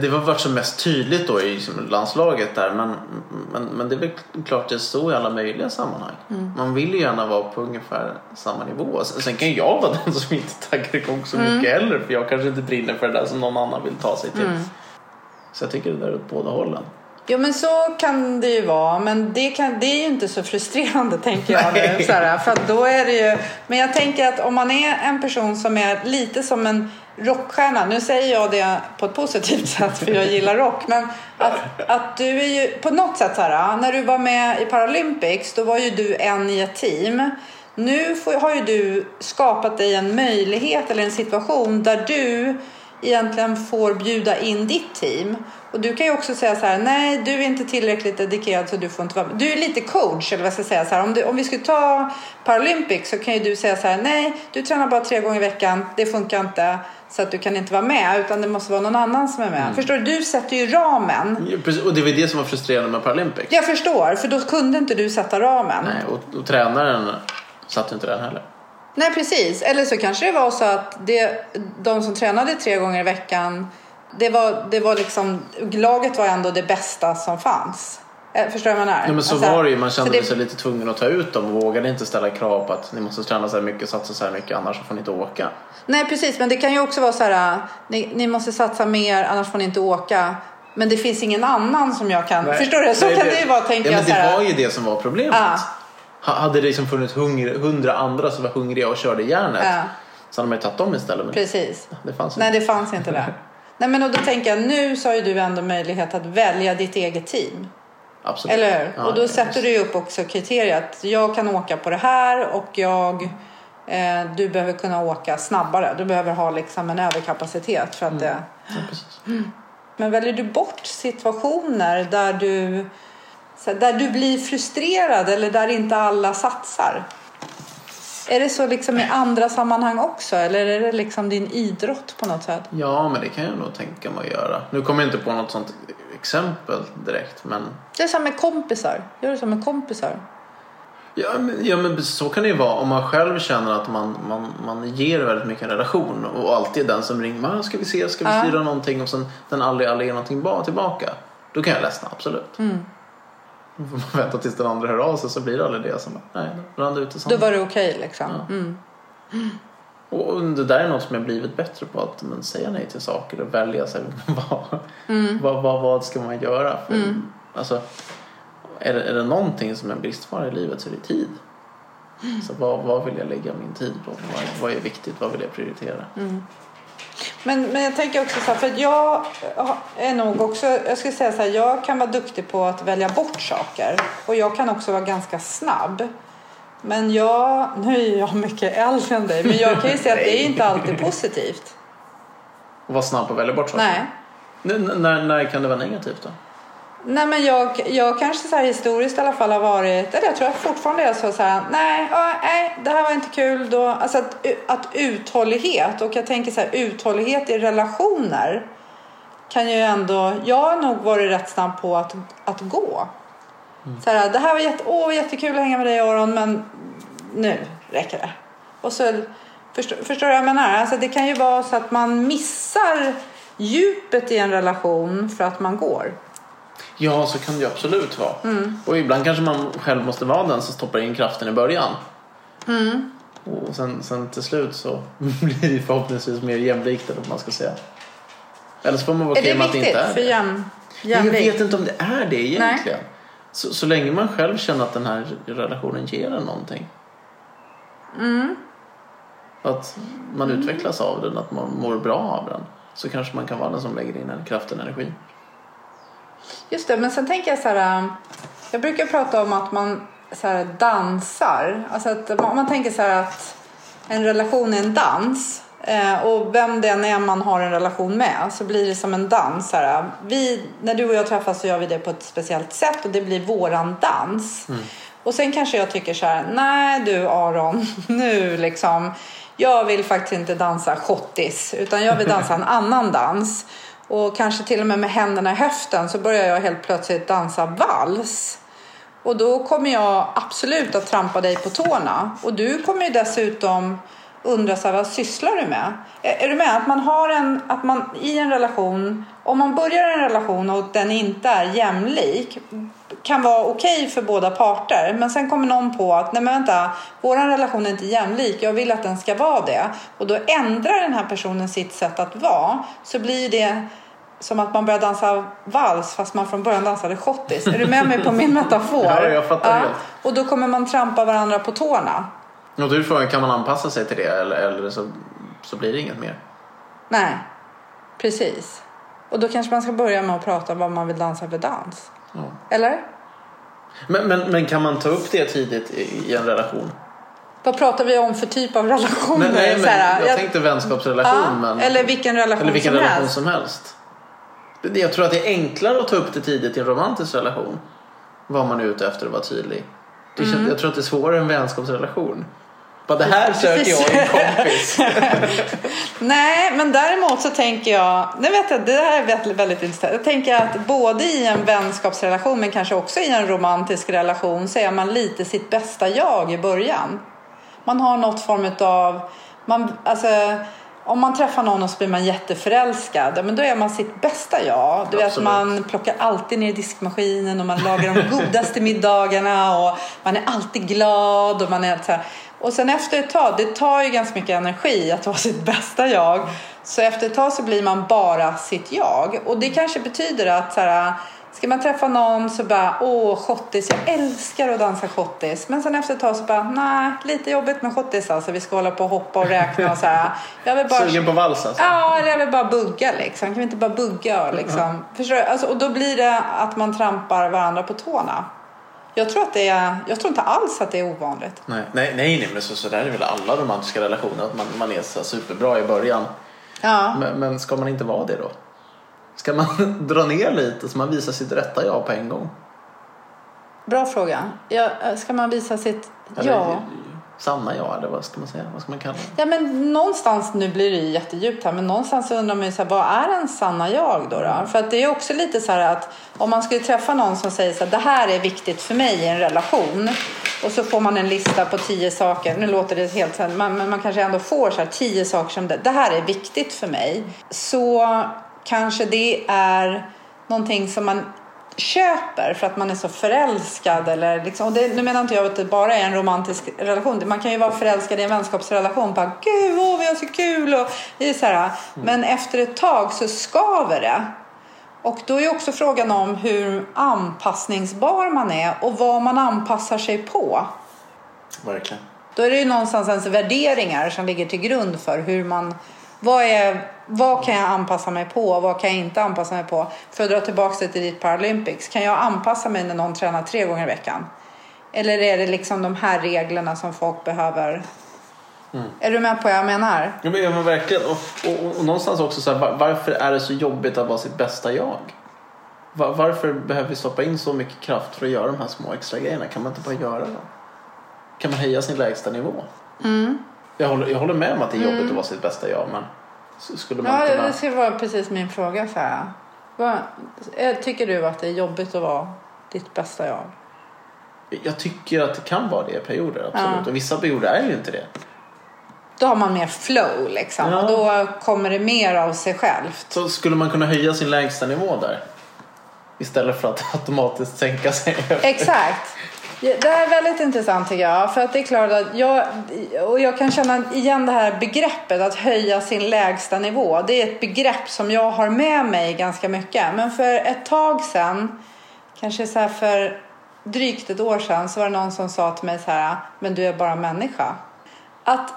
B: Det har varit som mest tydligt då i landslaget där men, men, men det är väl klart det är så i alla möjliga sammanhang. Man vill ju gärna vara på ungefär samma nivå. Sen kan jag vara den som inte taggar igång så mycket heller för jag kanske inte brinner för det där som någon annan vill ta sig till. Så jag tycker det där är åt båda hållen.
A: Jo men så kan det ju vara men det, kan, det är ju inte så frustrerande tänker jag nu.
B: Nej.
A: Så här, för då är det ju, men jag tänker att om man är en person som är lite som en rockstjärna, nu säger jag det på ett positivt sätt för jag gillar rock, men att, att du är ju på något sätt så här, när du var med i Paralympics då var ju du en i ett team. Nu får, har ju du skapat dig en möjlighet eller en situation där du egentligen får bjuda in ditt team. Och du kan ju också säga så här, nej du är inte tillräckligt dedikerad så du får inte vara med. Du är lite coach eller vad ska jag säga. Så här, om, du, om vi skulle ta Paralympics så kan ju du säga så här, nej du tränar bara tre gånger i veckan, det funkar inte så att du kan inte vara med utan det måste vara någon annan som är med. Förstår du? Du sätter ju ramen.
B: Ja, precis, Och det var det som var frustrerande med Paralympics.
A: Jag förstår, för då kunde inte du sätta ramen.
B: Nej, och, och tränaren satte inte den heller.
A: Nej, precis. Eller så kanske det var så att det, de som tränade tre gånger i veckan, det var, det var liksom, laget var ändå det bästa som fanns. Eh, Förstår du vad jag menar?
B: Ja, men så
A: Alltså,
B: var det ju. Man kände
A: det-
B: sig lite tvungen att ta ut dem och vågade inte ställa krav på att ni måste träna så här mycket, satsa så här mycket annars får ni inte åka.
A: Nej, precis. Men det kan ju också vara så här, ni, ni måste satsa mer annars får ni inte åka. Men det finns ingen annan som jag kan...
B: Nej.
A: Förstår du? Så
B: Nej,
A: kan det ju vara, tänker
B: ja,
A: jag.
B: men det
A: här,
B: var ju det som var problemet.
A: Ja.
B: Ha- Hade det liksom funnits hundra andra som var hungriga och körde järnet
A: Ja.
B: så hade man ju tagit dem istället. Men
A: Precis.
B: det fanns
A: Nej,
B: inte.
A: det fanns inte det. Nej, men och då tänker jag, nu så har ju du ändå möjlighet att välja ditt eget team.
B: Absolut.
A: Eller hur?
B: Ja,
A: och då sätter du ju upp också kriteriet. Jag kan åka på det här och jag Eh, du behöver kunna åka snabbare. Du behöver ha liksom en överkapacitet för att det...
B: Ja.
A: Men väljer du bort situationer där du, där du blir frustrerad eller där inte alla satsar? Är det så liksom i andra sammanhang också eller är det liksom din idrott på något sätt?
B: Ja, men det kan jag nog tänka mig att göra. Nu kommer jag inte på något sånt exempel direkt, men
A: Det är som med kompisar. Gör det som med kompisar.
B: Ja men, ja, men så kan det ju vara om man själv känner att man, man, man ger väldigt mycket en relation och alltid är den som ringer "Ah, ska vi se, ska vi
A: Ja.
B: någonting och sen den aldrig, aldrig ger någonting bra tillbaka. Då kan jag ledsna, absolut.
A: Mm.
B: Då får man vänta tills den andra hör av sig så blir det aldrig det. Som, nej, då rann det ut i
A: Då var det okej liksom.
B: Ja.
A: Mm.
B: Och det där är något som jag blivit bättre på. Att men, säga nej till saker och välja sig. vad,
A: Mm.
B: vad, vad, vad ska man göra? För, alltså, är, det, är det någonting som är en bristvara i livet så är det tid.
A: Mm.
B: Så vad, vad vill jag lägga min tid på? Vad, vad är viktigt? Vad vill jag prioritera?
A: Mm. Men, men jag tänker också så här, för jag är nog också, jag skulle säga så här, jag kan vara duktig på att välja bort saker och jag kan också vara ganska snabb. Men jag, nu är jag mycket äldre än dig, men jag kan ju säga att det är inte alltid positivt.
B: Och vara snabb på att välja bort saker.
A: Nej.
B: N- när, när kan det vara negativt då?
A: Nej men jag, jag kanske så här historiskt i alla fall har varit, eller jag tror att fortfarande är så, så här, nej, ja, nej, det här var inte kul då. Alltså att, att uthållighet, och jag tänker så här, uthållighet i relationer kan ju ändå, jag har nog varit rätt snabb på att, att gå. Så här, det här var jätte, åh, jättekul att hänga med dig Aron, men nu räcker det. Och så, förstår, förstår du vad jag menar? Alltså det kan ju vara så att man missar djupet i en relation för att man går.
B: Ja, så kan det ju absolut vara.
A: Mm.
B: Och ibland kanske man själv måste vara den som stoppar in kraften i början.
A: Mm.
B: Och sen, sen till slut så blir det förhoppningsvis mer jämlikt eller vad man ska säga. Eller så får man vara
A: Är det
B: okej med att det
A: viktigt
B: inte är
A: för
B: det.
A: jäm,
B: Men Jag vet inte om det är det egentligen. Så, så länge man själv känner att den här relationen ger en någonting.
A: Mm.
B: Att man utvecklas av den, att man mår bra av den. Så kanske man kan vara den som lägger in en kraften och energi.
A: Just det, men sen tänker jag så här. äh, Jag brukar prata om att man så här, dansar. Alltså att man, man tänker så här att en relation är en dans. Eh, och vem det än är man har en relation med så blir det som en dans. Här, vi, när du och jag träffas så gör vi det på ett speciellt sätt och det blir våran dans. Och sen kanske jag tycker så här, nej du Aron, nu liksom. Jag vill faktiskt inte dansa schottis utan jag vill dansa en annan dans. Och kanske till och med med händerna i höften så börjar jag helt plötsligt dansa vals. Och då kommer jag absolut att trampa dig på tårna. Och du kommer ju dessutom undra så här, vad sysslar du med? Är, är du med? Att man har en, att man i en relation, om man börjar en relation och den inte är jämlik kan vara okej för båda parter. Men sen kommer någon på att nej men vänta, vår relation är inte jämlik. Jag vill att den ska vara det. Och då ändrar den här personen sitt sätt att vara. Så blir det som att man börjar dansa vals fast man från början dansade schottis. Är du med mig på min metafor?
B: Ja, jag fattar helt.
A: Och då kommer man trampa varandra på tårna.
B: Och då är frågan, kan man anpassa sig till det eller, eller så, så blir det inget mer?
A: Nej, precis. Och då kanske man ska börja med att prata om vad man vill dansa för dans.
B: Ja.
A: Eller?
B: Men, men, men kan man ta upp det tidigt i, i en relation?
A: Vad pratar vi om för typ av relationer?
B: Men, nej, men
A: här,
B: jag,
A: jag-
B: tänkte vänskapsrelation.
A: ja,
B: men,
A: Eller vilken relation
B: eller vilken
A: som
B: relation
A: helst.
B: som helst. Jag tror att det är enklare att ta upp det tidigt i en romantisk relation. Vad man är ute efter och vara tydlig.
A: Mm.
B: Jag tror att det är svårare än en vänskapsrelation. Bara det här söker jag en kompis.
A: Nej, men däremot så tänker jag, nu vet jag, det här är väldigt, väldigt intressant. Jag tänker att både i en vänskapsrelation men kanske också i en romantisk relation så är man lite sitt bästa jag i början. Man har något form av, man, alltså, om man träffar någon och så blir man jätteförälskad, men då är man sitt bästa jag. Du vet, man plockar alltid ner diskmaskinen och man lagar de godaste middagarna och man är alltid glad och man är så här. Och sen efter ett tag, det tar ju ganska mycket energi att vara sitt bästa jag. Så efter ett tag så blir man bara sitt jag. Och det kanske betyder att så här, ska man träffa någon så bara, åh schottis, jag älskar att dansa schottis. Men sen efter ett tag så bara, nej, lite jobbigt med schottis alltså. Vi ska hålla på och hoppa och räkna och så här. Jag vill bara
B: Sugen på vals alltså?
A: Ja, eller jag vill bara bugga liksom. Kan vi inte bara bugga liksom. Förstår du? Alltså, och då blir det att man trampar varandra på tårna. Jag tror, att det är, jag tror inte alls att det är ovanligt.
B: Nej, nej, nej, men så, så där är väl alla romantiska relationer. Att man, man är så superbra i början.
A: Ja.
B: Men, men ska man inte vara det då? Ska man dra ner lite så man visar sitt rätta jag på en gång?
A: Bra fråga. Ja, ska man visa sitt
B: Eller,
A: ja?
B: Sanna jag eller vad ska man säga? Vad ska man kalla det?
A: Ja men någonstans, nu blir det ju jättedjupt här, men någonstans undrar man ju så här, vad är en sanna jag då, då? För att det är också lite så här att om man skulle träffa någon som säger så här, det här är viktigt för mig i en relation. Och så får man en lista på tio saker, nu låter det helt så här, men man kanske ändå får så här tio saker som det, det här är viktigt för mig. Så kanske det är någonting som man köper för att man är så förälskad. Eller liksom, och det, nu menar inte jag att det bara är en romantisk relation. Man kan ju vara förälskad i en vänskapsrelation. Bara, Gud, åh, vi har så kul! Och, så här, Men efter ett tag så skaver det. Och då är också frågan om hur anpassningsbar man är och vad man anpassar sig på.
B: Verkligen.
A: Då är det ju någonstans ens värderingar som ligger till grund för hur man vad, är, vad kan jag anpassa mig på vad kan jag inte anpassa mig på? För att dra tillbaka det till ditt Paralympics. Kan jag anpassa mig när någon tränar tre gånger i veckan? Eller är det liksom de här reglerna som folk behöver? Mm. Är du med på vad jag menar?
B: Ja men, ja, men verkligen. Och, och, och, någonstans också så här, var, varför är det så jobbigt att vara sitt bästa jag? Var, varför behöver vi stoppa in så mycket kraft för att göra de här små extra grejerna? Kan man inte bara göra dem? Kan man höja sin lägsta nivå?
A: Mm.
B: Jag håller, jag håller med om att det är jobbigt mm. att vara sitt bästa jag men skulle man
A: ja,
B: kunna...
A: det skulle vara precis min fråga. Så här. Vad, eh, tycker du att det är jobbigt att vara ditt bästa jag?
B: Jag tycker att det kan vara det i perioder, absolut. Ja. Och vissa perioder är ju inte det.
A: Då har man mer flow liksom. Ja. Då kommer det mer av sig självt.
B: Så skulle man kunna höja sin lägsta nivå där? Istället för att automatiskt sänka sig.
A: Exakt. Det här är väldigt intressant tycker jag. För att det är klart att jag, och jag kan känna igen det här begreppet att höja sin lägsta nivå. Det är ett begrepp som jag har med mig ganska mycket. Men för ett tag sedan, kanske så för drygt ett år sedan, så var det någon som sa till mig så här, men du är bara människa. Att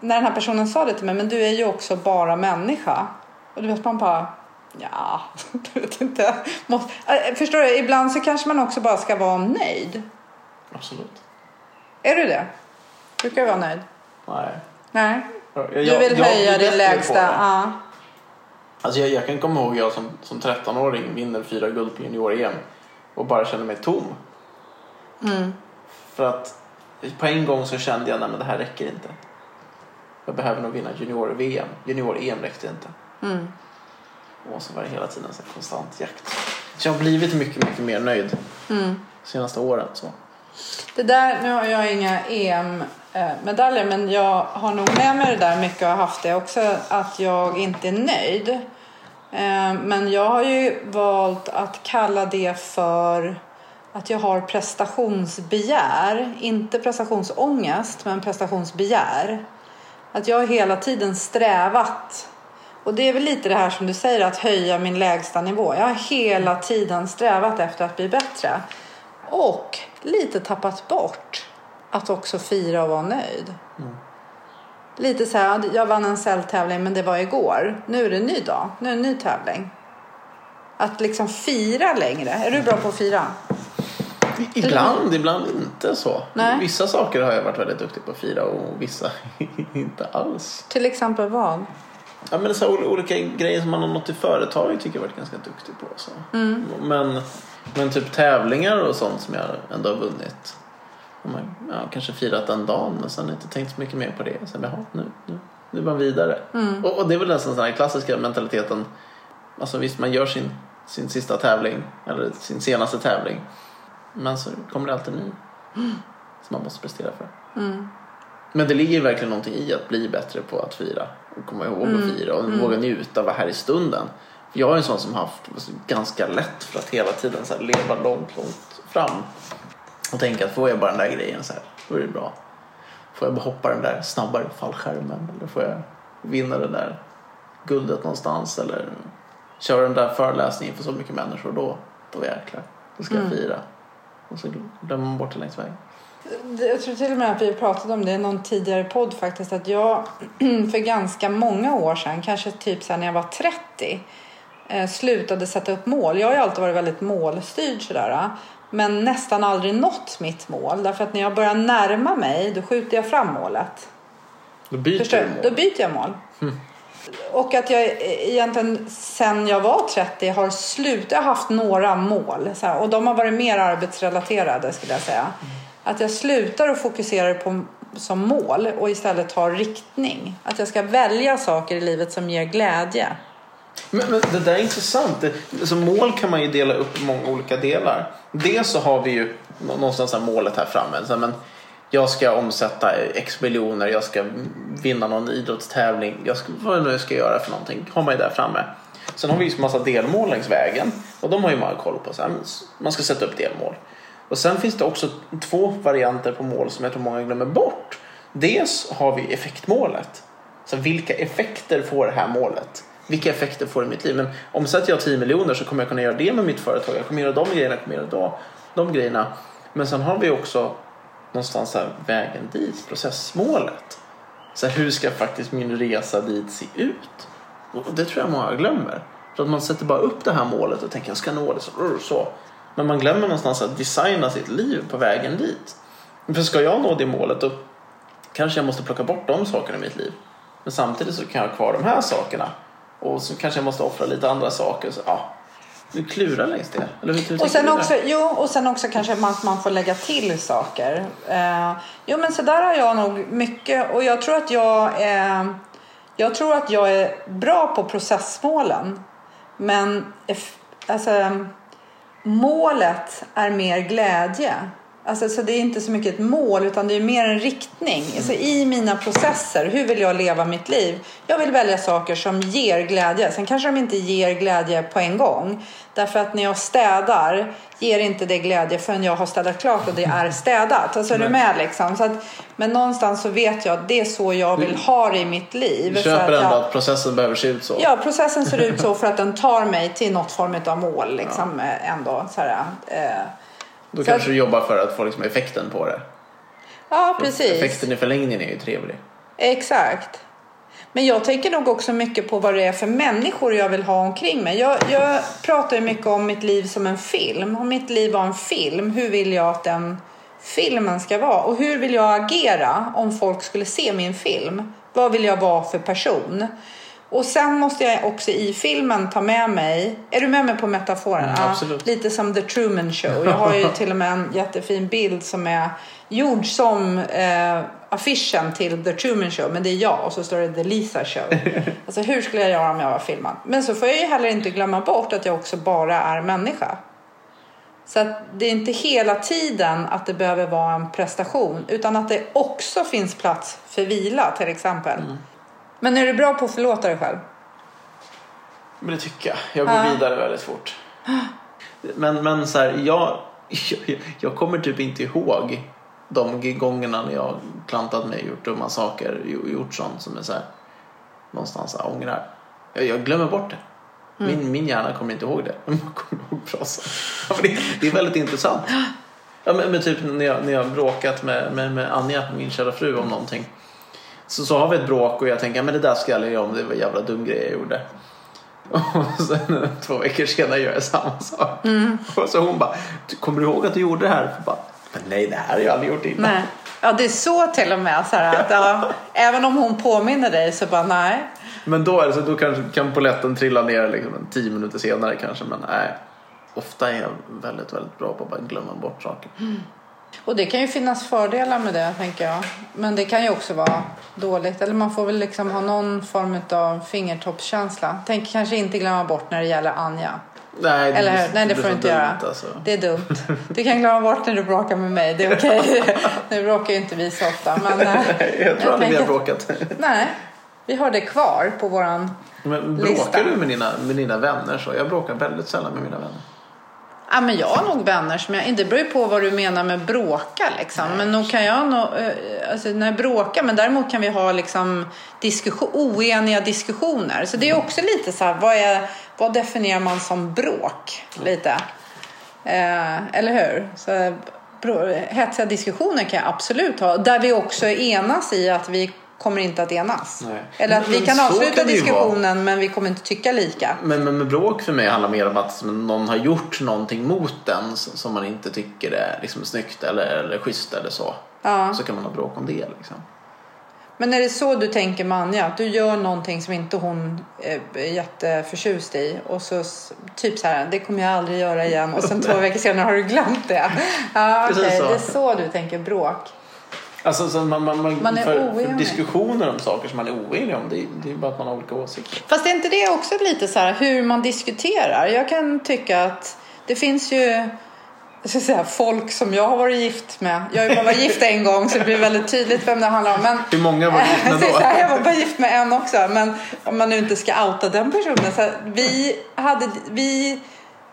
A: när den här personen sa det till mig, men du är ju också bara människa. Och du vet man bara, ja, du vet inte. Äh, förstår du, ibland så kanske man också bara ska vara nöjd.
B: Absolut.
A: Är du det? Brukar du vara nöjd?
B: Nej.
A: Nej.
B: Jag,
A: du vill
B: jag,
A: höja din lägsta? Ja.
B: Alltså jag, jag, kan komma ihåg jag som, som 13-åring vinner fyra guld på junior-EM och bara känner mig tom.
A: Mm.
B: För att på en gång så kände jag att det här räcker inte. Jag behöver nog vinna junior-VM. Junior-EM räckte inte.
A: Mm.
B: Och så var det hela tiden en konstant jakt. Så jag har blivit mycket, mycket mer nöjd
A: mm.
B: senaste åren. Så.
A: Det där, nu har jag inga EM-medaljer men jag har nog med mig det där mycket och har haft det också att jag inte är nöjd. Eh, men jag har ju valt att kalla det för att jag har prestationsbegär. Inte prestationsångest men prestationsbegär. Att jag hela tiden strävat och det är väl lite det här som du säger att höja min lägsta nivå. Jag har hela tiden strävat efter att bli bättre. Och lite tappat bort att också fira och vara nöjd.
B: Mm.
A: Lite så här, jag vann en celltävling men det var igår. Nu är det en ny dag, nu är det en ny tävling. Att liksom fira längre. Är du bra på att fira?
B: Ibland, ibland inte så.
A: Nej.
B: Vissa saker har jag varit väldigt duktig på att fira och vissa inte alls.
A: Till exempel vad?
B: Ja, men så olika grejer som man har nått i företag tycker jag varit ganska duktig på. Så.
A: Mm.
B: Men, men typ tävlingar och sånt som jag ändå har vunnit. Och man, ja, kanske firat en dag men sen inte tänkt så mycket mer på det. Sen, jaha, nu, nu, nu är man vidare.
A: Mm.
B: Och, och, det är väl den sån här klassiska mentaliteten. Alltså visst, man gör sin, sin sista tävling eller sin senaste tävling. Men så kommer det alltid ny.
A: Mm.
B: Som man måste prestera för.
A: Mm.
B: Men det ligger verkligen någonting i att bli bättre på att fira och komma ihåg
A: Mm.
B: att fira och
A: Mm.
B: våga njuta av här i stunden. Jag är en sån som har haft ganska lätt för att hela tiden så leva långt, långt fram. Och tänka att får jag bara den där grejen så här, då är det bra. Får jag bara hoppa den där snabbare fallskärmen eller får jag vinna det där guldet någonstans eller köra den där föreläsningen för så mycket människor då, då jäklar, då ska
A: Mm.
B: jag fira. Och så glömmer man bort det längs vägen.
A: Jag tror till och med att vi pratade om det i någon tidigare podd faktiskt. Att jag för ganska många år sedan, kanske typ här när jag var 30. Eh, slutade sätta upp mål. Jag har ju alltid varit väldigt målstyrd sådär. Men nästan aldrig nått mitt mål. Därför att när jag börjar närma mig då skjuter jag fram målet.
B: Då byter
A: Förstår
B: mål.
A: Då byter jag mål. Och att jag egentligen sen jag var 30 har slutat haft några mål. Här, och de har varit mer arbetsrelaterade skulle jag säga. Att jag slutar att fokusera på som mål och istället tar riktning. Att jag ska välja saker i livet som ger glädje.
B: Men, men det där är intressant. Alltså mål kan man ju dela upp i många olika delar. Dels så har vi ju någonstans här målet här framme. Så här, men jag ska omsätta x miljoner, jag ska vinna någon idrottstävling, jag ska, vad nu jag ska göra för någonting. har man ju där framme. Sen har vi ju massa delmål längs vägen och de har ju man koll på. Så här, men man ska sätta upp delmål. Och sen finns det också två varianter på mål som jag tror många glömmer bort. Dels har vi effektmålet. Så vilka effekter får det här målet? Vilka effekter får det i mitt liv? Men omsätter jag 10 miljoner så kommer jag kunna göra det med mitt företag. Jag kommer göra de grejerna, jag kommer göra de, de grejerna. Men sen har vi också någonstans här vägen dit, processmålet. Så här, hur ska faktiskt min resa dit se ut? Och det tror jag många glömmer. För att man sätter bara upp det här målet och tänker jag ska nå det så. så. Men man glömmer någonstans att designa sitt liv på vägen dit. För ska jag nå det målet då kanske jag måste plocka bort de sakerna i mitt liv. Men samtidigt så kan jag ha kvar de här sakerna. Och så kanske jag måste offra lite andra saker. Så, ja, du klurar längs det. Eller hur, hur
A: Och sen, också, jo, och sen också kanske man, man får lägga till saker. Eh, jo men så där har jag nog mycket och jag tror att jag är, jag tror att jag är bra på processmålen. Men alltså, målet är mer glädje. Alltså, så det är inte så mycket ett mål utan det är mer en riktning. Alltså, I mina processer, hur vill jag leva mitt liv? Jag vill välja saker som ger glädje. Sen kanske de inte ger glädje på en gång. Därför att när jag städar ger inte det glädje förrän jag har städat klart och det är städat. Alltså är du med liksom? Så att, men någonstans så vet jag att det är så jag vill ha det i mitt liv.
B: Du köper ändå att processen behöver se ut så?
A: Ja, processen ser ut så för att den tar mig till något form av mål. Liksom, eh, ändå, så här, eh,
B: Då
A: Så
B: kanske
A: att-
B: du jobbar för att få liksom effekten på det.
A: ja, precis.
B: Effekten i förlängningen är ju trevlig.
A: Exakt. Men jag tänker nog också mycket på vad det är för människor jag vill ha omkring mig. Jag, jag pratar ju mycket om mitt liv som en film. Om mitt liv var en film, hur vill jag att den filmen ska vara? Och hur vill jag agera om folk skulle se min film? Vad vill jag vara för person? Och sen måste jag också i filmen ta med mig, är du med mig på metaforen?
B: Mm,
A: Ja,
B: absolut.
A: lite som The Truman Show. Jag har ju till och med en jättefin bild som är gjord som eh, affischen till The Truman Show. Men det är jag och så står det The Lisa Show. Alltså hur skulle jag göra om jag var filmad? Men så får jag ju heller inte glömma bort att jag också bara är människa. Så att det är inte hela tiden att det behöver vara en prestation utan att det också finns plats för vila till exempel. Men är du bra på att förlåta dig själv?
B: Men det tycker jag. Jag går
A: Ja.
B: vidare väldigt fort. Men, men så här, jag, jag, jag kommer typ inte ihåg de gångerna när jag klantat mig, gjort dumma saker, gjo- gjort sånt som är så här, någonstans här, ångrar. Jag, jag glömmer bort det. Min, min hjärna kommer inte ihåg det. Men jag kommer ihåg bra saker. Det, det är väldigt intressant. Ja, men, men typ när jag, när jag bråkat med, med, med Anja, min kära fru, om någonting. Så, så har vi ett bråk och jag tänker, men det där ska jag aldrig göra om, det var en jävla dum grej jag gjorde. Och sen två veckor senare gör jag samma sak. Och så hon bara, "Du- kommer du ihåg att du gjorde det här? Bara, men nej det här har jag aldrig gjort innan.
A: Nej. Ja, det är så till och med. Så här, att, ja, även om hon påminner dig så bara nej.
B: Men då, är det så, då kanske kan poletten trilla ner liksom en tio minuter senare kanske. Men nej, ofta är jag väldigt, väldigt bra på att bara glömma bort saker.
A: Och det kan ju finnas fördelar med det tänker jag. Men det kan ju också vara dåligt. Eller man får väl liksom ha någon form av fingertoppskänsla. Tänk kanske inte glömma bort när det gäller Anja.
B: Nej,
A: Eller hur? Nej, det
B: blir
A: får du inte
B: dumt,
A: göra.
B: Alltså.
A: Det är dumt. Du kan glömma bort när du bråkar med mig. Det är okej. nu bråkar ju inte vi så ofta. Men eh,
B: Jag tror aldrig vi har bråkat.
A: nej, vi har det kvar på våran
B: Men
A: Lista.
B: bråkar du med dina, med dina vänner så? Jag bråkar väldigt sällan med mina vänner.
A: Ja, men jag har nog vänner som jag, det beror ju på vad du menar med bråka liksom. Men nog kan jag nog, eh, alltså när jag bråkar, men däremot kan vi ha liksom diskussion, oeniga diskussioner. Så det är också lite så här, vad, är, vad definierar man som bråk? Lite. Eh, eller hur? Så, brå, hetsiga diskussioner kan jag absolut ha. Där vi också enas i att vi kommer inte att enas.
B: Nej.
A: Eller att vi
B: Men
A: kan
B: så
A: avsluta
B: kan
A: diskussionen men vi kommer inte tycka lika.
B: Men, men, men bråk för mig handlar mer om att någon har gjort någonting mot den som man inte tycker är liksom, snyggt eller, eller schysst eller så.
A: Ja.
B: Så kan man ha bråk om det. Liksom.
A: Men är det så du tänker med Anja? Att du gör någonting som inte hon är jätteförtjust i och så typ så här, det kommer jag aldrig göra igen och sen två veckor senare har du glömt det. Ja,
B: så.
A: det är så du tänker bråk.
B: Alltså, så man, man, man,
A: Man är
B: för, för diskussioner om saker som man är oenig om, det, är- det är bara att man har olika åsikter.
A: Fast är inte det också lite så här hur man diskuterar? Jag kan tycka att det finns ju ska säga, folk som jag har varit gift med. Jag har ju bara varit gift en gång så det blir väldigt tydligt vem det handlar om. Men
B: Hur många var det
A: Jag
B: då?
A: säger så här, jag var bara gift med en också. Men om man nu inte ska outa den personen. Så här, vi hade, vi,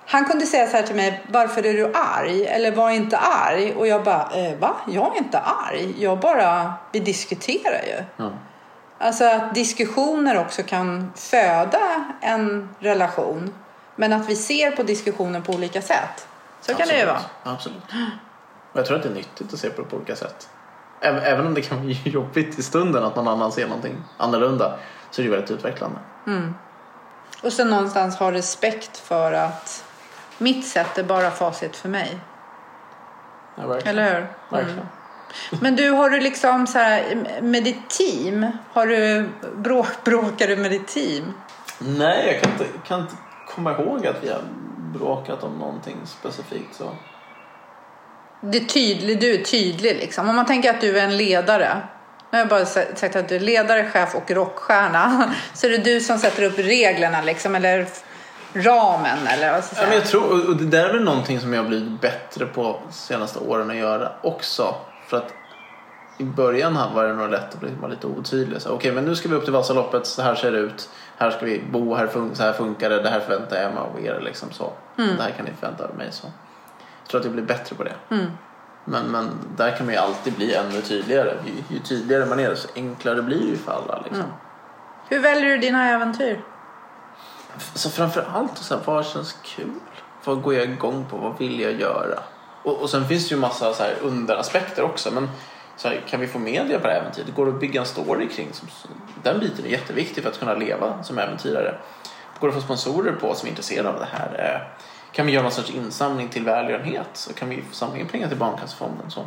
A: han kunde säga så här till mig, varför är du arg? Eller var inte arg. Och jag bara, eh, va? Jag är inte arg. Jag bara, vi diskuterar ju.
B: Ja.
A: Alltså att diskussioner också kan föda en relation. Men att vi ser på diskussionen på olika sätt. Så kan det ju vara.
B: Absolut. Och jag tror att det är nyttigt att se på det på olika sätt. Även, om det kan vara jobbigt i stunden att någon annan ser någonting annorlunda så är det väldigt utvecklande.
A: Och sen någonstans ha respekt för att mitt sätt är bara facit för mig.
B: Ja, verkligen.
A: Eller hur?
B: Verkligen.
A: Men du, har du liksom så här med ditt team? Har du bråk, bråkar du med ditt team?
B: Nej, jag kan inte, kan inte komma ihåg att vi har bråkat om någonting specifikt. Så.
A: Det är tydlig, du är tydlig liksom. Om man tänker att du är en ledare. Nu har jag bara sa- sagt att du är ledare, chef och rockstjärna. Så är det du som sätter upp reglerna liksom, eller ramen eller vad ska
B: Ja,
A: jag
B: men
A: säga.
B: jag tror, och det där är väl någonting som jag har blivit bättre på de senaste åren att göra också. För att i början var det nog lätt att bli lite otydlig. Okej, men nu ska vi upp till Vasaloppet, så här ser det ut. Här ska vi bo, här fun- så här funkar det, det här förväntar jag mig av er. Liksom så. Det här kan ni förvänta er av mig. Så. Jag tror att jag blir bättre på det. Men, men där kan man ju alltid bli ännu tydligare. Ju, ju tydligare man är, desto enklare blir det ju för alla. Liksom.
A: Hur väljer du dina äventyr?
B: Så framför allt, så här, vad känns kul? Vad går jag igång på? Vad vill jag göra? Och, och sen finns det ju massa så här underaspekter också. Men så här, kan vi få media på det här äventyret? Går det att bygga en story kring? Som, den biten är jätteviktig för att kunna leva som äventyrare. Går det att få sponsorer på som är intresserade av det här? Eh, kan vi göra någon sorts insamling till välgörenhet? Så kan vi få samla in pengar till Barncancerfonden. Så.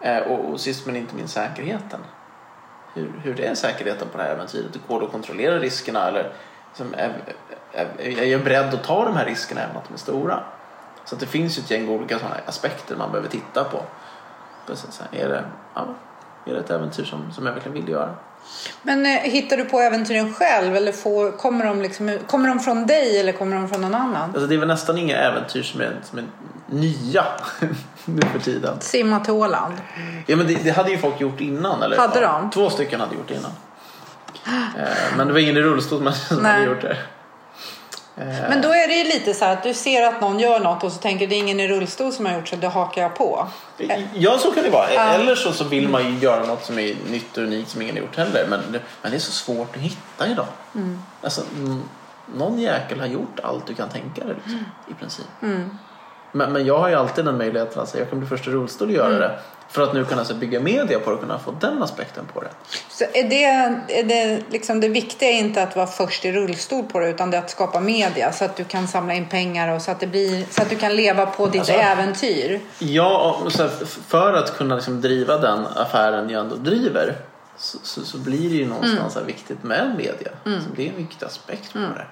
B: Eh, och, och sist men inte minst säkerheten. Hur, hur är säkerheten på det här äventyret? Går det att kontrollera riskerna? Eller liksom, är, är, är beredd att ta de här riskerna även att de är stora? Så att det finns ju ett gäng olika sådana aspekter man behöver titta på. Precis, är, det, ja, är det ett äventyr som, som jag verkligen vill göra?
A: Men eh, hittar du på äventyren själv eller får, kommer, de liksom, kommer de från dig eller kommer de från någon annan?
B: Alltså, det är väl nästan inga äventyr som är, som är nya nu för tiden.
A: Simma till Åland.
B: Ja, men det, det hade ju folk gjort innan. Eller?
A: Hade de?
B: Två stycken hade gjort innan. Eh, Men det var ingen i rullstol som som
A: Nej.
B: hade gjort det. Eh,
A: Men då är det ju lite så här att du ser att någon gör något och så tänker det är ingen i rullstol som har gjort så det hakar jag på.
B: Ja, så kan det vara.
A: Ja.
B: Eller så, så vill man ju göra något som är nytt och unikt som ingen har gjort heller. Men det, men det är så svårt att hitta idag.
A: Mm.
B: Alltså, mm, någon jäkel har gjort allt du kan tänka dig liksom, i princip.
A: Mm.
B: Men, men jag har ju alltid den möjligheten att säga jag kan bli först i rullstol och göra
A: Mm.
B: det. För att nu kunna så, bygga media på det och kunna få den aspekten på det.
A: Så är det, är det, liksom det viktiga är inte att vara först i rullstol på det utan det är att skapa media så att du kan samla in pengar och så att, det blir, så att du kan leva på ditt
B: Alltså-
A: äventyr.
B: Ja, här, för att kunna liksom driva den affären jag ändå driver så, så, så blir det ju någonstans
A: Mm.
B: viktigt med media. Så det är en viktig aspekt på det.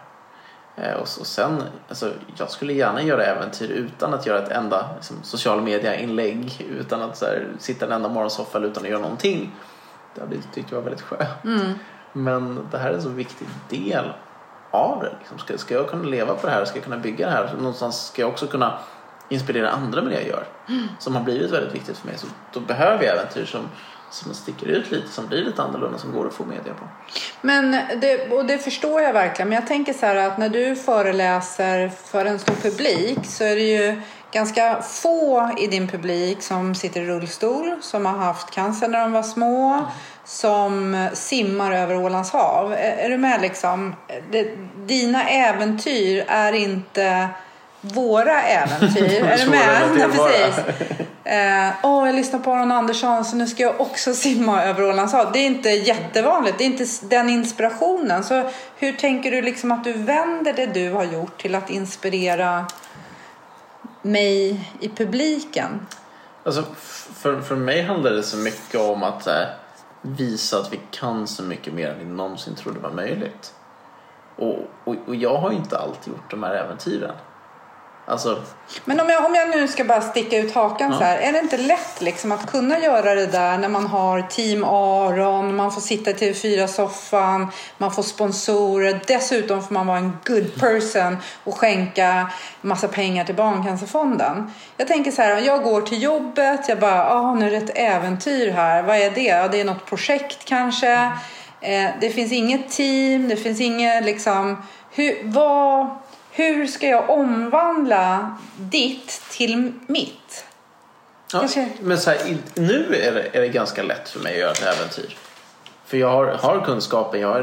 B: Eh, och, så, och sen, alltså, jag skulle gärna göra äventyr utan att göra ett enda liksom, social media-inlägg. Utan att här, sitta en enda morgonsoffa utan att göra någonting. Det hade jag tyckt var väldigt skönt.
A: Mm.
B: Men det här är en så viktig del av det. Liksom. Ska, ska jag kunna leva på det här, ska jag kunna bygga det här, någonstans ska jag också kunna inspirera andra med det jag gör. Som har blivit väldigt viktigt för mig. Så då behöver jag äventyr som, som sticker ut lite, som blir lite annorlunda, som går att få media på.
A: Men det, och det förstår jag verkligen. Men jag tänker så här att när du föreläser för en stor publik så är det ju ganska få i din publik som sitter i rullstol, som har haft cancer när de var små, som simmar över Ålands hav. Är, är du med liksom? Det, dina äventyr är inte våra äventyr. är du med? Ja, precis. Eh, Åh, jag lyssnar på Aron Andersson så nu ska jag också simma över Ålands hav. Det är inte jättevanligt, det är inte den inspirationen. Så hur tänker du liksom att du vänder det du har gjort till att inspirera mig i publiken?
B: Alltså, för, för mig handlar det så mycket om att eh, visa att vi kan så mycket mer än vi någonsin trodde var möjligt. Och, och, och jag har inte alltid gjort de här äventyren. Alltså,
A: Men om jag, om jag nu ska bara sticka ut hakan
B: Ja.
A: så här. Är det inte lätt liksom att kunna göra det där när man har Team Aron, man får sitta i TV4-soffan, man får sponsorer. Dessutom får man vara en good person och skänka massa pengar till Barncancerfonden. Jag tänker så här, jag går till jobbet, jag bara, ah, nu är det ett äventyr här. Vad är det? Ja, det är något projekt kanske. Eh, det finns inget team, det finns inget liksom... Hur, vad, hur ska jag omvandla ditt till mitt?
B: ja,
A: Kanske-
B: men så här, nu är det, är det ganska lätt för mig att göra ett äventyr. För jag har, har kunskapen, jag har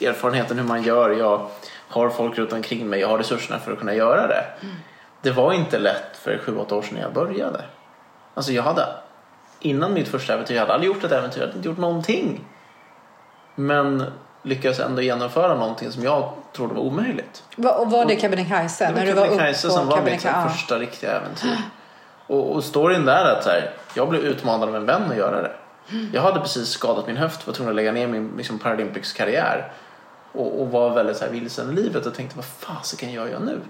B: erfarenheten hur man gör, jag har folk runt omkring mig, jag har resurserna för att kunna göra det. Det var inte lätt för sju åtta år sedan när jag började. Alltså jag hade, innan mitt första äventyr, jag hade aldrig gjort ett äventyr, jag hade inte gjort någonting. Men lyckades ändå genomföra någonting som jag trodde var omöjligt.
A: Va- Och var det Kebnekaise?
B: Det var Kebnekaise som var mitt
A: Kebnekaise? Ja.
B: första riktiga äventyr. Och, och storyn där är att så här, jag blev utmanad av en vän att göra det. Jag hade precis skadat min höft, var tvungen att lägga ner min liksom, Paralympics-karriär. Och, och var väldigt så här, vilsen i livet och tänkte vad fasiken gör jag nu?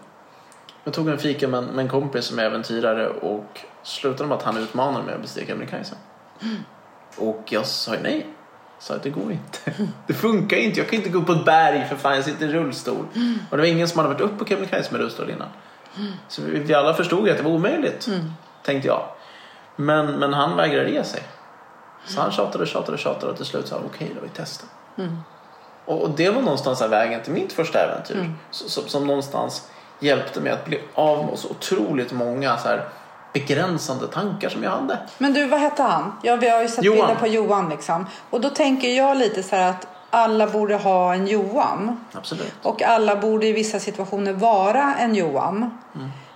B: Jag tog en fika med, en- med en kompis som är äventyrare och slutade med att han utmanade mig att bestiga Kebnekaise. Och jag sa nej. Sa att det går inte. Det funkar inte. Jag kan inte gå upp på ett berg för fan, jag sitter i rullstol. Och det var ingen som hade varit uppe på Kebnekaise med rullstol innan. Så vi, alla förstod att det var omöjligt, tänkte jag. Men, men han vägrade ge sig. Så han tjatade och tjatade och tjatade och till slut sa han okej då, vi testar. Och, och det var någonstans vägen till mitt första äventyr. Så, som, som någonstans hjälpte mig att bli av med så otroligt många så här, begränsande tankar som jag hade.
A: Men du, vad hette han? Ja, vi har ju sett
B: Johan.
A: bilder på Johan liksom. Och då tänker jag lite så här att alla borde ha en Johan.
B: Absolut.
A: Och alla borde i vissa situationer vara en Johan.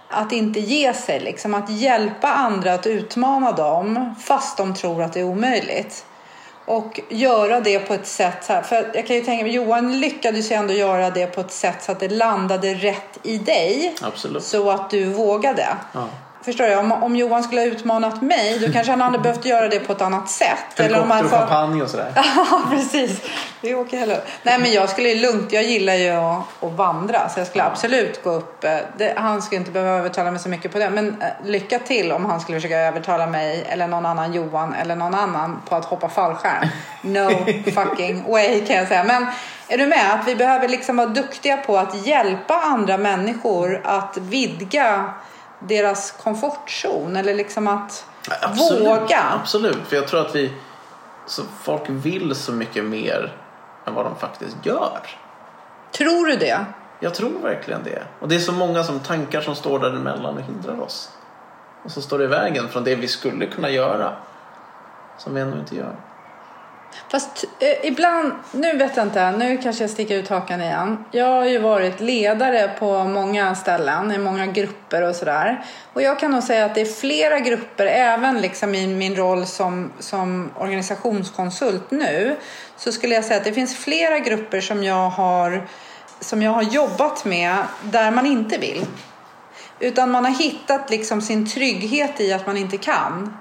A: Att inte ge sig, liksom. att hjälpa andra att utmana dem fast de tror att det är omöjligt. Och göra det på ett sätt, så här, för jag kan ju tänka mig, Johan lyckades ju ändå göra det på ett sätt så att det landade rätt i dig.
B: Absolut.
A: Så att du vågade.
B: Ja.
A: Förstår du? Om, om Johan skulle ha utmanat mig då kanske han hade behövt göra det på ett annat sätt. om
B: Helikopter
A: han
B: och champagne och sådär.
A: Ja, precis. Vi åker heller. Nej, men jag skulle ju lugnt. Jag gillar ju att, att vandra så jag skulle absolut gå upp. eh, Det, han skulle inte behöva övertala mig så mycket på det. Men eh, lycka till om han skulle försöka övertala mig eller någon annan Johan eller någon annan på att hoppa fallskärm. No fucking way kan jag säga. Men är du med? Att vi behöver liksom vara duktiga på att hjälpa andra människor att vidga deras komfortzon eller liksom att
B: Absolut.
A: våga.
B: Absolut, för jag tror att vi så folk vill så mycket mer än vad de faktiskt gör.
A: Tror du det?
B: Jag tror verkligen det. Och det är så många som tankar som står däremellan och hindrar oss. Och så står i vägen från det vi skulle kunna göra. Som vi ändå inte gör.
A: Fast eh, ibland, nu vet jag inte, nu kanske jag sticker ut hakan igen. Jag har ju varit ledare på många ställen, i många grupper och sådär. Och jag kan nog säga att det är flera grupper, även liksom i min roll som, som organisationskonsult nu, så skulle jag säga att det finns flera grupper som jag har, som jag har jobbat med där man inte vill. Utan man har hittat liksom sin trygghet i att man inte kan.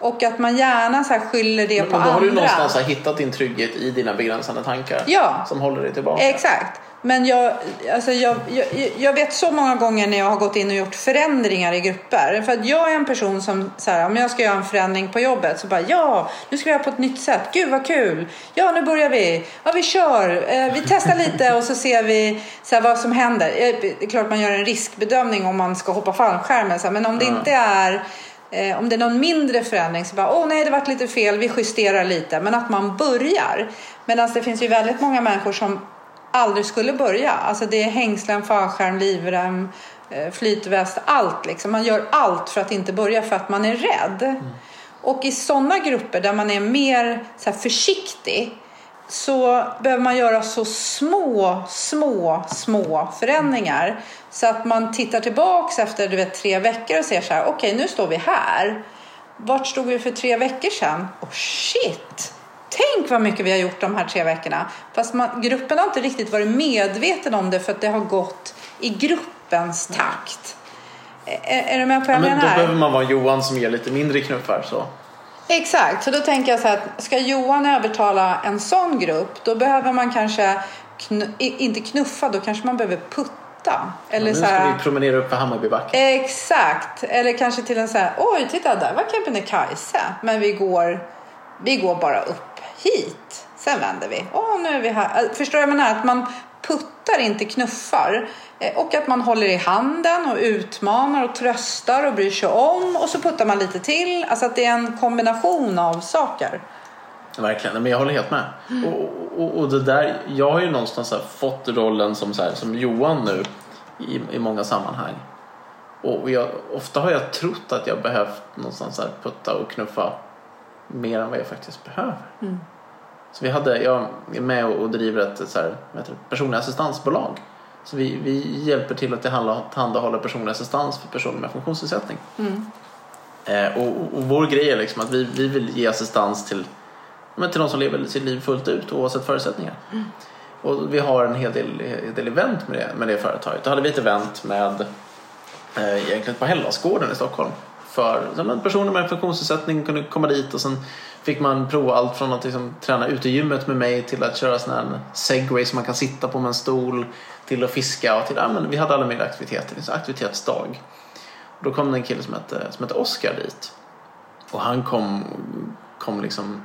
A: Och att man gärna så skyller det
B: Men,
A: på
B: men då har du
A: andra.
B: någonstans hittat din trygghet i dina begränsande tankar.
A: Ja.
B: Som håller dig tillbaka.
A: Exakt. Men jag, alltså jag, jag, jag vet så många gånger när jag har gått in och gjort förändringar i grupper. För att jag är en person som, så här, om jag ska göra en förändring på jobbet så bara ja, nu ska vi göra på ett nytt sätt. Gud vad kul. Ja, nu börjar vi. Ja, vi kör. Eh, Vi testar lite och så ser vi så här, vad som händer. Eh, Det är klart man gör en riskbedömning om man ska hoppa fallskärm. så här, Men om det inte är Eh, om det är någon mindre förändring så bara, åh nej det vart lite fel, vi justerar lite. Men att man börjar. Medan det finns ju väldigt många människor som aldrig skulle börja. Alltså det är hängslen, fallskärm, livrem, eh, flytväst, allt liksom. Man gör allt för att inte börja för att man är rädd. Och i sådana grupper där man är mer så försiktig så behöver man göra så små, små, små förändringar. Så att man tittar tillbaks efter du vet, tre veckor och ser så här, okej okay, nu står vi här. Vart stod vi för tre veckor sedan? Oh shit! Tänk vad mycket vi har gjort de här tre veckorna. Fast man, gruppen har inte riktigt varit medveten om det för att det har gått i gruppens takt. Är, är du med på vad jag
B: men
A: menar?
B: Då behöver man vara Johan som ger lite mindre knuffar. Så.
A: Exakt, så då tänker jag så här att ska Johan övertala en sån grupp då behöver man kanske knu inte knuffa, då kanske man behöver putta.
B: Eller ja, nu ska här, vi promenera upp för Hammarbybacken.
A: Exakt, eller kanske till en så här, oj titta där var Kebnekaise, men vi går, vi går bara upp hit. Sen vänder vi. Åh, nu är vi här. Förstår du vad jag menar? Att man puttar, inte knuffar. Eh, och att man håller i handen och utmanar och tröstar och bryr sig om. Och så puttar man lite till. Alltså att det är en kombination av saker.
B: Verkligen, men jag håller helt med. Mm. Och, och, och, det där, jag har ju någonstans fått rollen som, så här, som Johan nu i, i många sammanhang. Och jag, ofta har jag trott att jag behövt någonstans här putta och knuffa mer än vad jag faktiskt behöver. Mm. Så vi hade, jag är med och driver ett så här, personlig assistansbolag. Så vi, vi hjälper till att tillhandahålla personlig assistans för personer med funktionsnedsättning. Mm. Eh, och, och, vår grej är liksom att vi, vi vill ge assistans till, men till de som lever sitt liv fullt ut oavsett förutsättningar. Mm. Och vi har en hel del, en del event med det, med det företaget. Då hade vi ett event med eh, egentligen på Hellasgården i Stockholm. För så personer med funktionsnedsättning kunde komma dit och sen fick man prova allt från att liksom, träna utegymmet med mig till att köra sån här segway som man kan sitta på med en stol till att fiska och till, ja, men vi hade alla möjliga aktiviteter, det aktivitetsdag. Och då kom det en kille som hette, som hette Oscar dit. Och han kom, kom liksom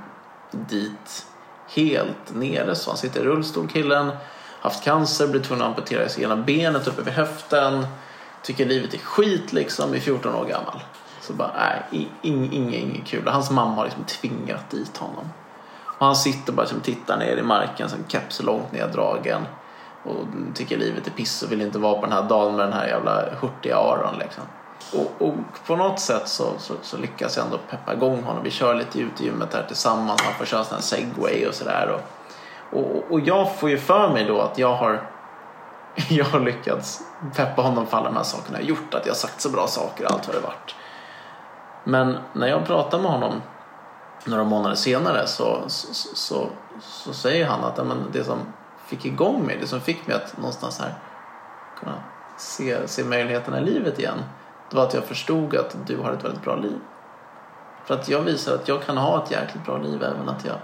B: dit helt nere så han sitter i rullstol killen, haft cancer, blir tvungen att amputera sig ena benet uppe vid höften, tycker livet är skit liksom, är 14 år gammal. Så bara, nej, inget ing, ing, kul. Hans mamma har liksom tvingat dit honom. Och han sitter bara liksom, tittar ner i marken, som keps långt neddragen. Och tycker livet är piss och vill inte vara på den här dagen med den här jävla hurtiga Aron liksom. Och, och, på något sätt så, så, så, lyckas jag ändå peppa igång honom. Vi kör lite ut i gymmet här tillsammans. Han får köra sån här segway och sådär. Och, och, och jag får ju för mig då att jag har jag har lyckats peppa honom för alla de här sakerna jag gjort. Att jag har sagt så bra saker och allt vad det varit. Men när jag pratar med honom några månader senare så, så, så, så säger han att men, det som fick igång mig, det som fick mig att någonstans här kunna se, se möjligheterna i livet igen. Det var att jag förstod att du har ett väldigt bra liv. För att jag visar att jag kan ha ett jäkligt bra liv även att jag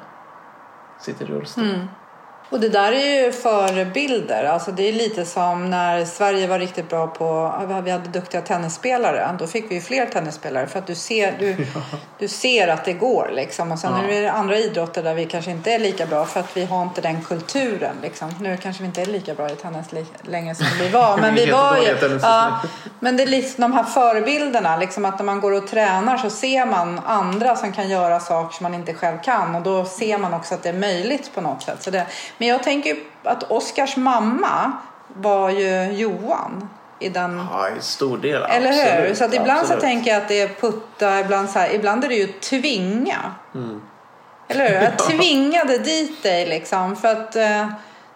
B: sitter i rullstol. Mm.
A: Och det där är ju förebilder. Alltså det är lite som när Sverige var riktigt bra på, vi hade duktiga tennisspelare. Då fick vi ju fler tennisspelare för att du ser, du, ja. du ser att det går liksom. Och sen ja. är det andra idrotter där vi kanske inte är lika bra för att vi har inte den kulturen liksom. Nu kanske vi inte är lika bra i tennis länge som vi var. Men vi var ju, ja, men det är liksom de här förebilderna, liksom att när man går och tränar så ser man andra som kan göra saker som man inte själv kan. Och då ser man också att det är möjligt på något sätt. Så det, men jag tänker att Oskars mamma var ju Johan. I den...
B: Ja, i stor del.
A: Eller hur? Absolut, så att ibland absolut. så tänker jag att det är putta, ibland, så här, ibland är det ju tvinga. Mm. Eller hur? Jag tvingade dit dig liksom för att eh,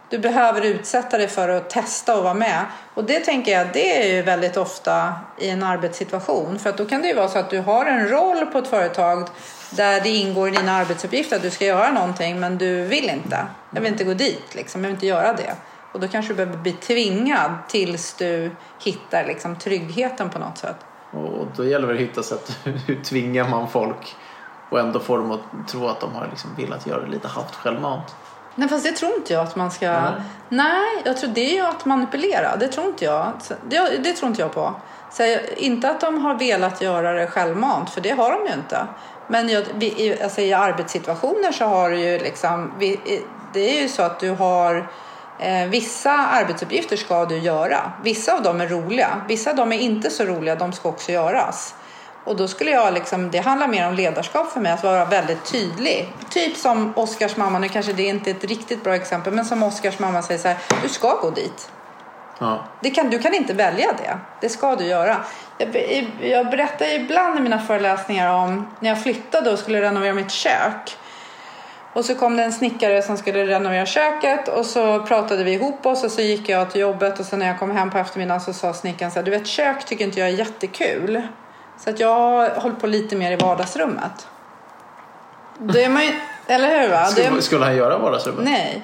A: du behöver utsätta dig för att testa och vara med. Och det tänker jag, det är ju väldigt ofta i en arbetssituation. För att då kan det ju vara så att du har en roll på ett företag där det ingår i dina arbetsuppgifter att du ska göra någonting men du vill inte. Jag vill inte gå dit, liksom. jag vill inte göra det. Och då kanske du behöver bli tvingad tills du hittar liksom, tryggheten på något sätt.
B: Och då gäller det att hitta sätt hur tvingar man folk och ändå får dem att tro att de har liksom velat göra det lite halvt självmant.
A: Nej fast det tror inte jag att man ska... Nej, Nej jag tror det är ju att manipulera. Det tror inte jag. Det, det tror inte jag på. Så inte att de har velat göra det självmant, för det har de ju inte. Men jag, vi, alltså i arbetssituationer så har du ju liksom, vi, det är ju så att du har eh, vissa arbetsuppgifter ska du göra. Vissa av dem är roliga, vissa av dem är inte så roliga, de ska också göras. Och då skulle jag liksom, det handlar mer om ledarskap för mig, att vara väldigt tydlig. Typ som Oskars mamma, nu kanske det inte är ett riktigt bra exempel, men som Oskars mamma säger så här, du ska gå dit. Ja. Det kan, du kan inte välja det. Det ska du göra. Jag, jag berättar ibland i mina föreläsningar om när jag flyttade och skulle renovera mitt kök. Och så kom det en snickare som skulle renovera köket och så pratade vi ihop oss och så gick jag till jobbet och så när jag kom hem på eftermiddagen så sa snickaren så här, du vet kök tycker inte jag är jättekul. Så att jag håller på lite mer i vardagsrummet. Det är man ju, eller hur va?
B: Skulle, skulle han göra vardagsrummet?
A: nej.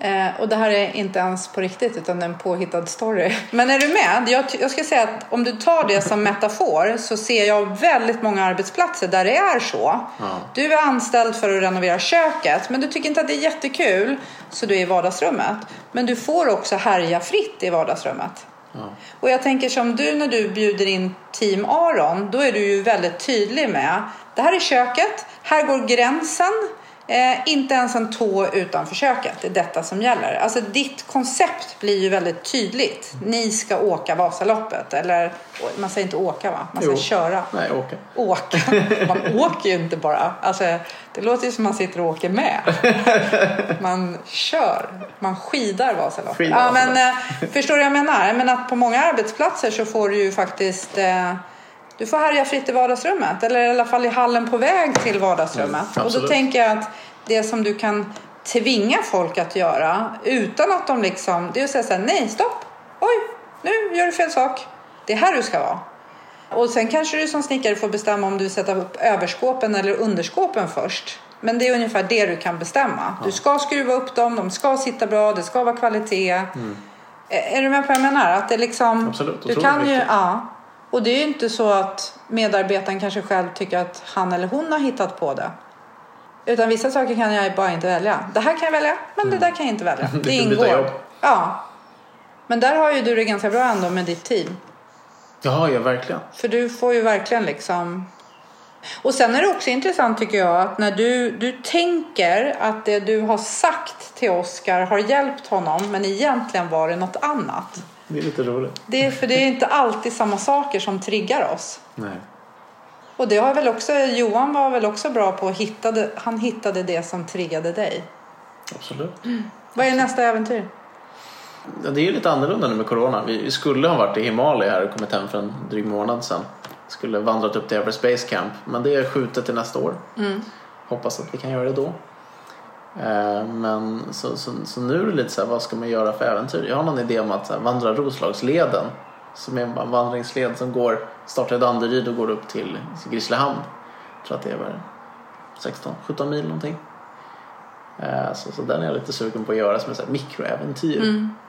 A: Eh, och det här är inte ens på riktigt utan en påhittad story. Men är du med? Jag, jag ska säga att om du tar det som metafor så ser jag väldigt många arbetsplatser där det är så.
B: Ja.
A: Du är anställd för att renovera köket men du tycker inte att det är jättekul så du är i vardagsrummet. Men du får också härja fritt i vardagsrummet.
B: Ja.
A: Och jag tänker som du när du bjuder in Team Aron, då är du ju väldigt tydlig med det här är köket, här går gränsen, eh, inte ens en tå utanför köket, det är detta som gäller. Alltså ditt koncept blir ju väldigt tydligt. Ni ska åka Vasaloppet, eller man säger inte åka va? Man ska
B: Jo.
A: köra.
B: Nej, åka.
A: Åka. Man åker ju inte bara. Alltså, det låter ju som man sitter och åker med. Man kör. Man skidar Vasaloppet.
B: Skidar
A: Ja, men, eh, förstår du vad jag menar? Men att på många arbetsplatser så får du ju faktiskt eh, du får härja fritt i vardagsrummet eller i alla fall i hallen på väg till vardagsrummet.
B: Mm,
A: och då tänker jag att det som du kan tvinga folk att göra utan att de liksom, det är att säga så här, nej stopp, oj, nu gör du fel sak. Det är här du ska vara. Och sen kanske du som snickare får bestämma om du sätter upp överskåpen eller underskåpen först. Men det är ungefär det du kan bestämma. Du ska skruva upp dem, de ska sitta bra, det ska vara kvalitet. Är är du med på vad jag menar? Att det liksom,
B: Mm. Absolut,
A: du kan ju, ja. Och det är ju inte så att medarbetaren kanske själv tycker att han eller hon har hittat på det. Utan vissa saker kan jag bara inte välja. Det här kan jag välja, men det där kan jag inte välja. Det,
B: Mm.
A: ingår.
B: jobb.
A: Ja. Men där har ju du det ganska bra ändå med ditt team.
B: Ja, ja, verkligen.
A: För du får ju verkligen liksom... Och sen är det också intressant tycker jag att när du, du tänker att det du har sagt till Oscar har hjälpt honom men egentligen var det något annat.
B: Det är lite roligt.
A: Det är, för det är inte alltid samma saker som triggar oss.
B: Nej.
A: Och det har väl också, Johan var väl också bra på att hitta det, han hittade det som triggade dig.
B: Absolut.
A: Vad är nästa äventyr?
B: Ja, Det är ju lite annorlunda nu med corona. Vi skulle ha varit i Himalaya här och kommit hem för en dryg månad sedan. Skulle vandrat upp till Everest Base Camp. Men det är skjutet till nästa år. Hoppas att vi kan göra det då. Eh, Men så, så, så nu är det lite så här, vad ska man göra för äventyr? Jag har någon idé om att här, vandra Roslagsleden. Som är en vandringsled som går, startar i Danderyd och går upp till Grisslehamn. Jag tror att det är väl 16-17 mil någonting. Eh, Så, så den är jag lite sugen på att göra som ett mikroäventyr.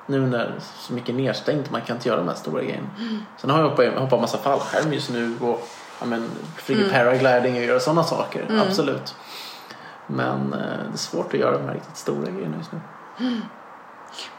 B: Nu när så mycket är nedstängt man kan inte göra de här stora grejerna. Sen har jag hoppat, hoppat massa fallskärm just nu och ja, men, flyga paragliding och göra sådana saker. Absolut. Men eh, det är svårt att göra de här riktigt stora grejerna just nu.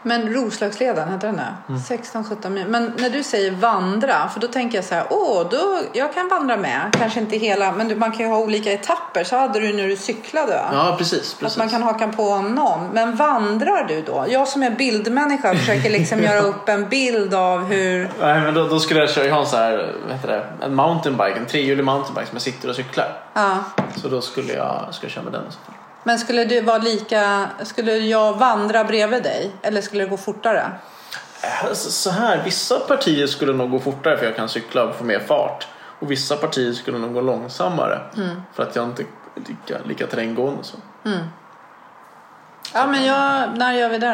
A: Men Roslagsleden, heter den det?
B: Mm.
A: 16-17 mil. Men när du säger vandra, för då tänker jag så här, åh, då, jag kan vandra med. Kanske inte hela, men du, man kan ju ha olika etapper. Så hade du när du cyklade?
B: Ja, precis.
A: Att
B: precis.
A: man kan haka på någon. Men vandrar du då? Jag som är bildmänniska försöker liksom göra upp en bild av hur...
B: Nej, men då, då skulle jag köra, jag har en så här, vad heter det, en mountainbike, en trehjulig mountainbike som jag sitter och cyklar.
A: Ja.
B: Så då skulle jag, skulle jag köra med den i så fall.
A: Men skulle du vara lika... Skulle jag vandra bredvid dig? Eller skulle det gå fortare?
B: Eh, Så här, vissa partier skulle nog gå fortare för jag kan cykla och få mer fart. Och vissa partier skulle nog gå långsammare. För att jag inte är lika, lika terränggående. Så.
A: Ja, men jag, när gör vi det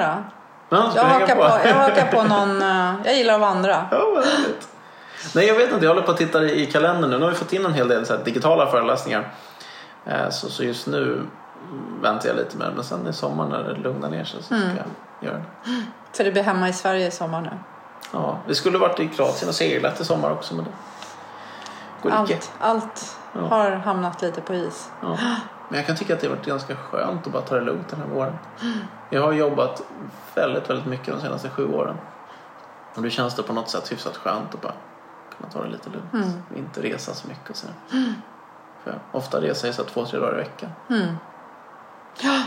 A: då? Jag hakar på, jag hakar på någon... eh, Jag gillar att vandra.
B: Ja, vad. Nej, jag vet inte. Jag håller på att titta i kalendern nu. Nu har vi fått in en hel del så digitala föreläsningar. Eh, Så, så just nu väntar jag lite med det. Men sen i sommar när det lugnar ner sig så ska jag göra det.
A: För det blir hemma i Sverige i sommar nu.
B: Ja, vi skulle varit i Kroatien och seglat i sommar också. Men det går icke.
A: Allt, allt
B: Ja.
A: har hamnat lite på is.
B: Ja. Men jag kan tycka att det har varit ganska skönt att bara ta det lugnt den här våren. Jag har jobbat väldigt, väldigt mycket de senaste sju åren. Och nu känns det på något sätt hyfsat skönt att bara kunna ta det lite lugnt. Inte resa så mycket och sådär. För ofta reser jag så två, tre dagar i veckan.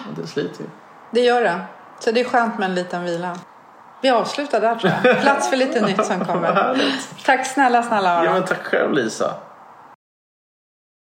B: Och det sliter ju.
A: Det gör det. Så det är skönt med en liten vila. Vi avslutar där tror jag. Plats för lite nytt som kommer. Tack snälla, snälla
B: Ja,
A: Aron.
B: men tack själv Lisa.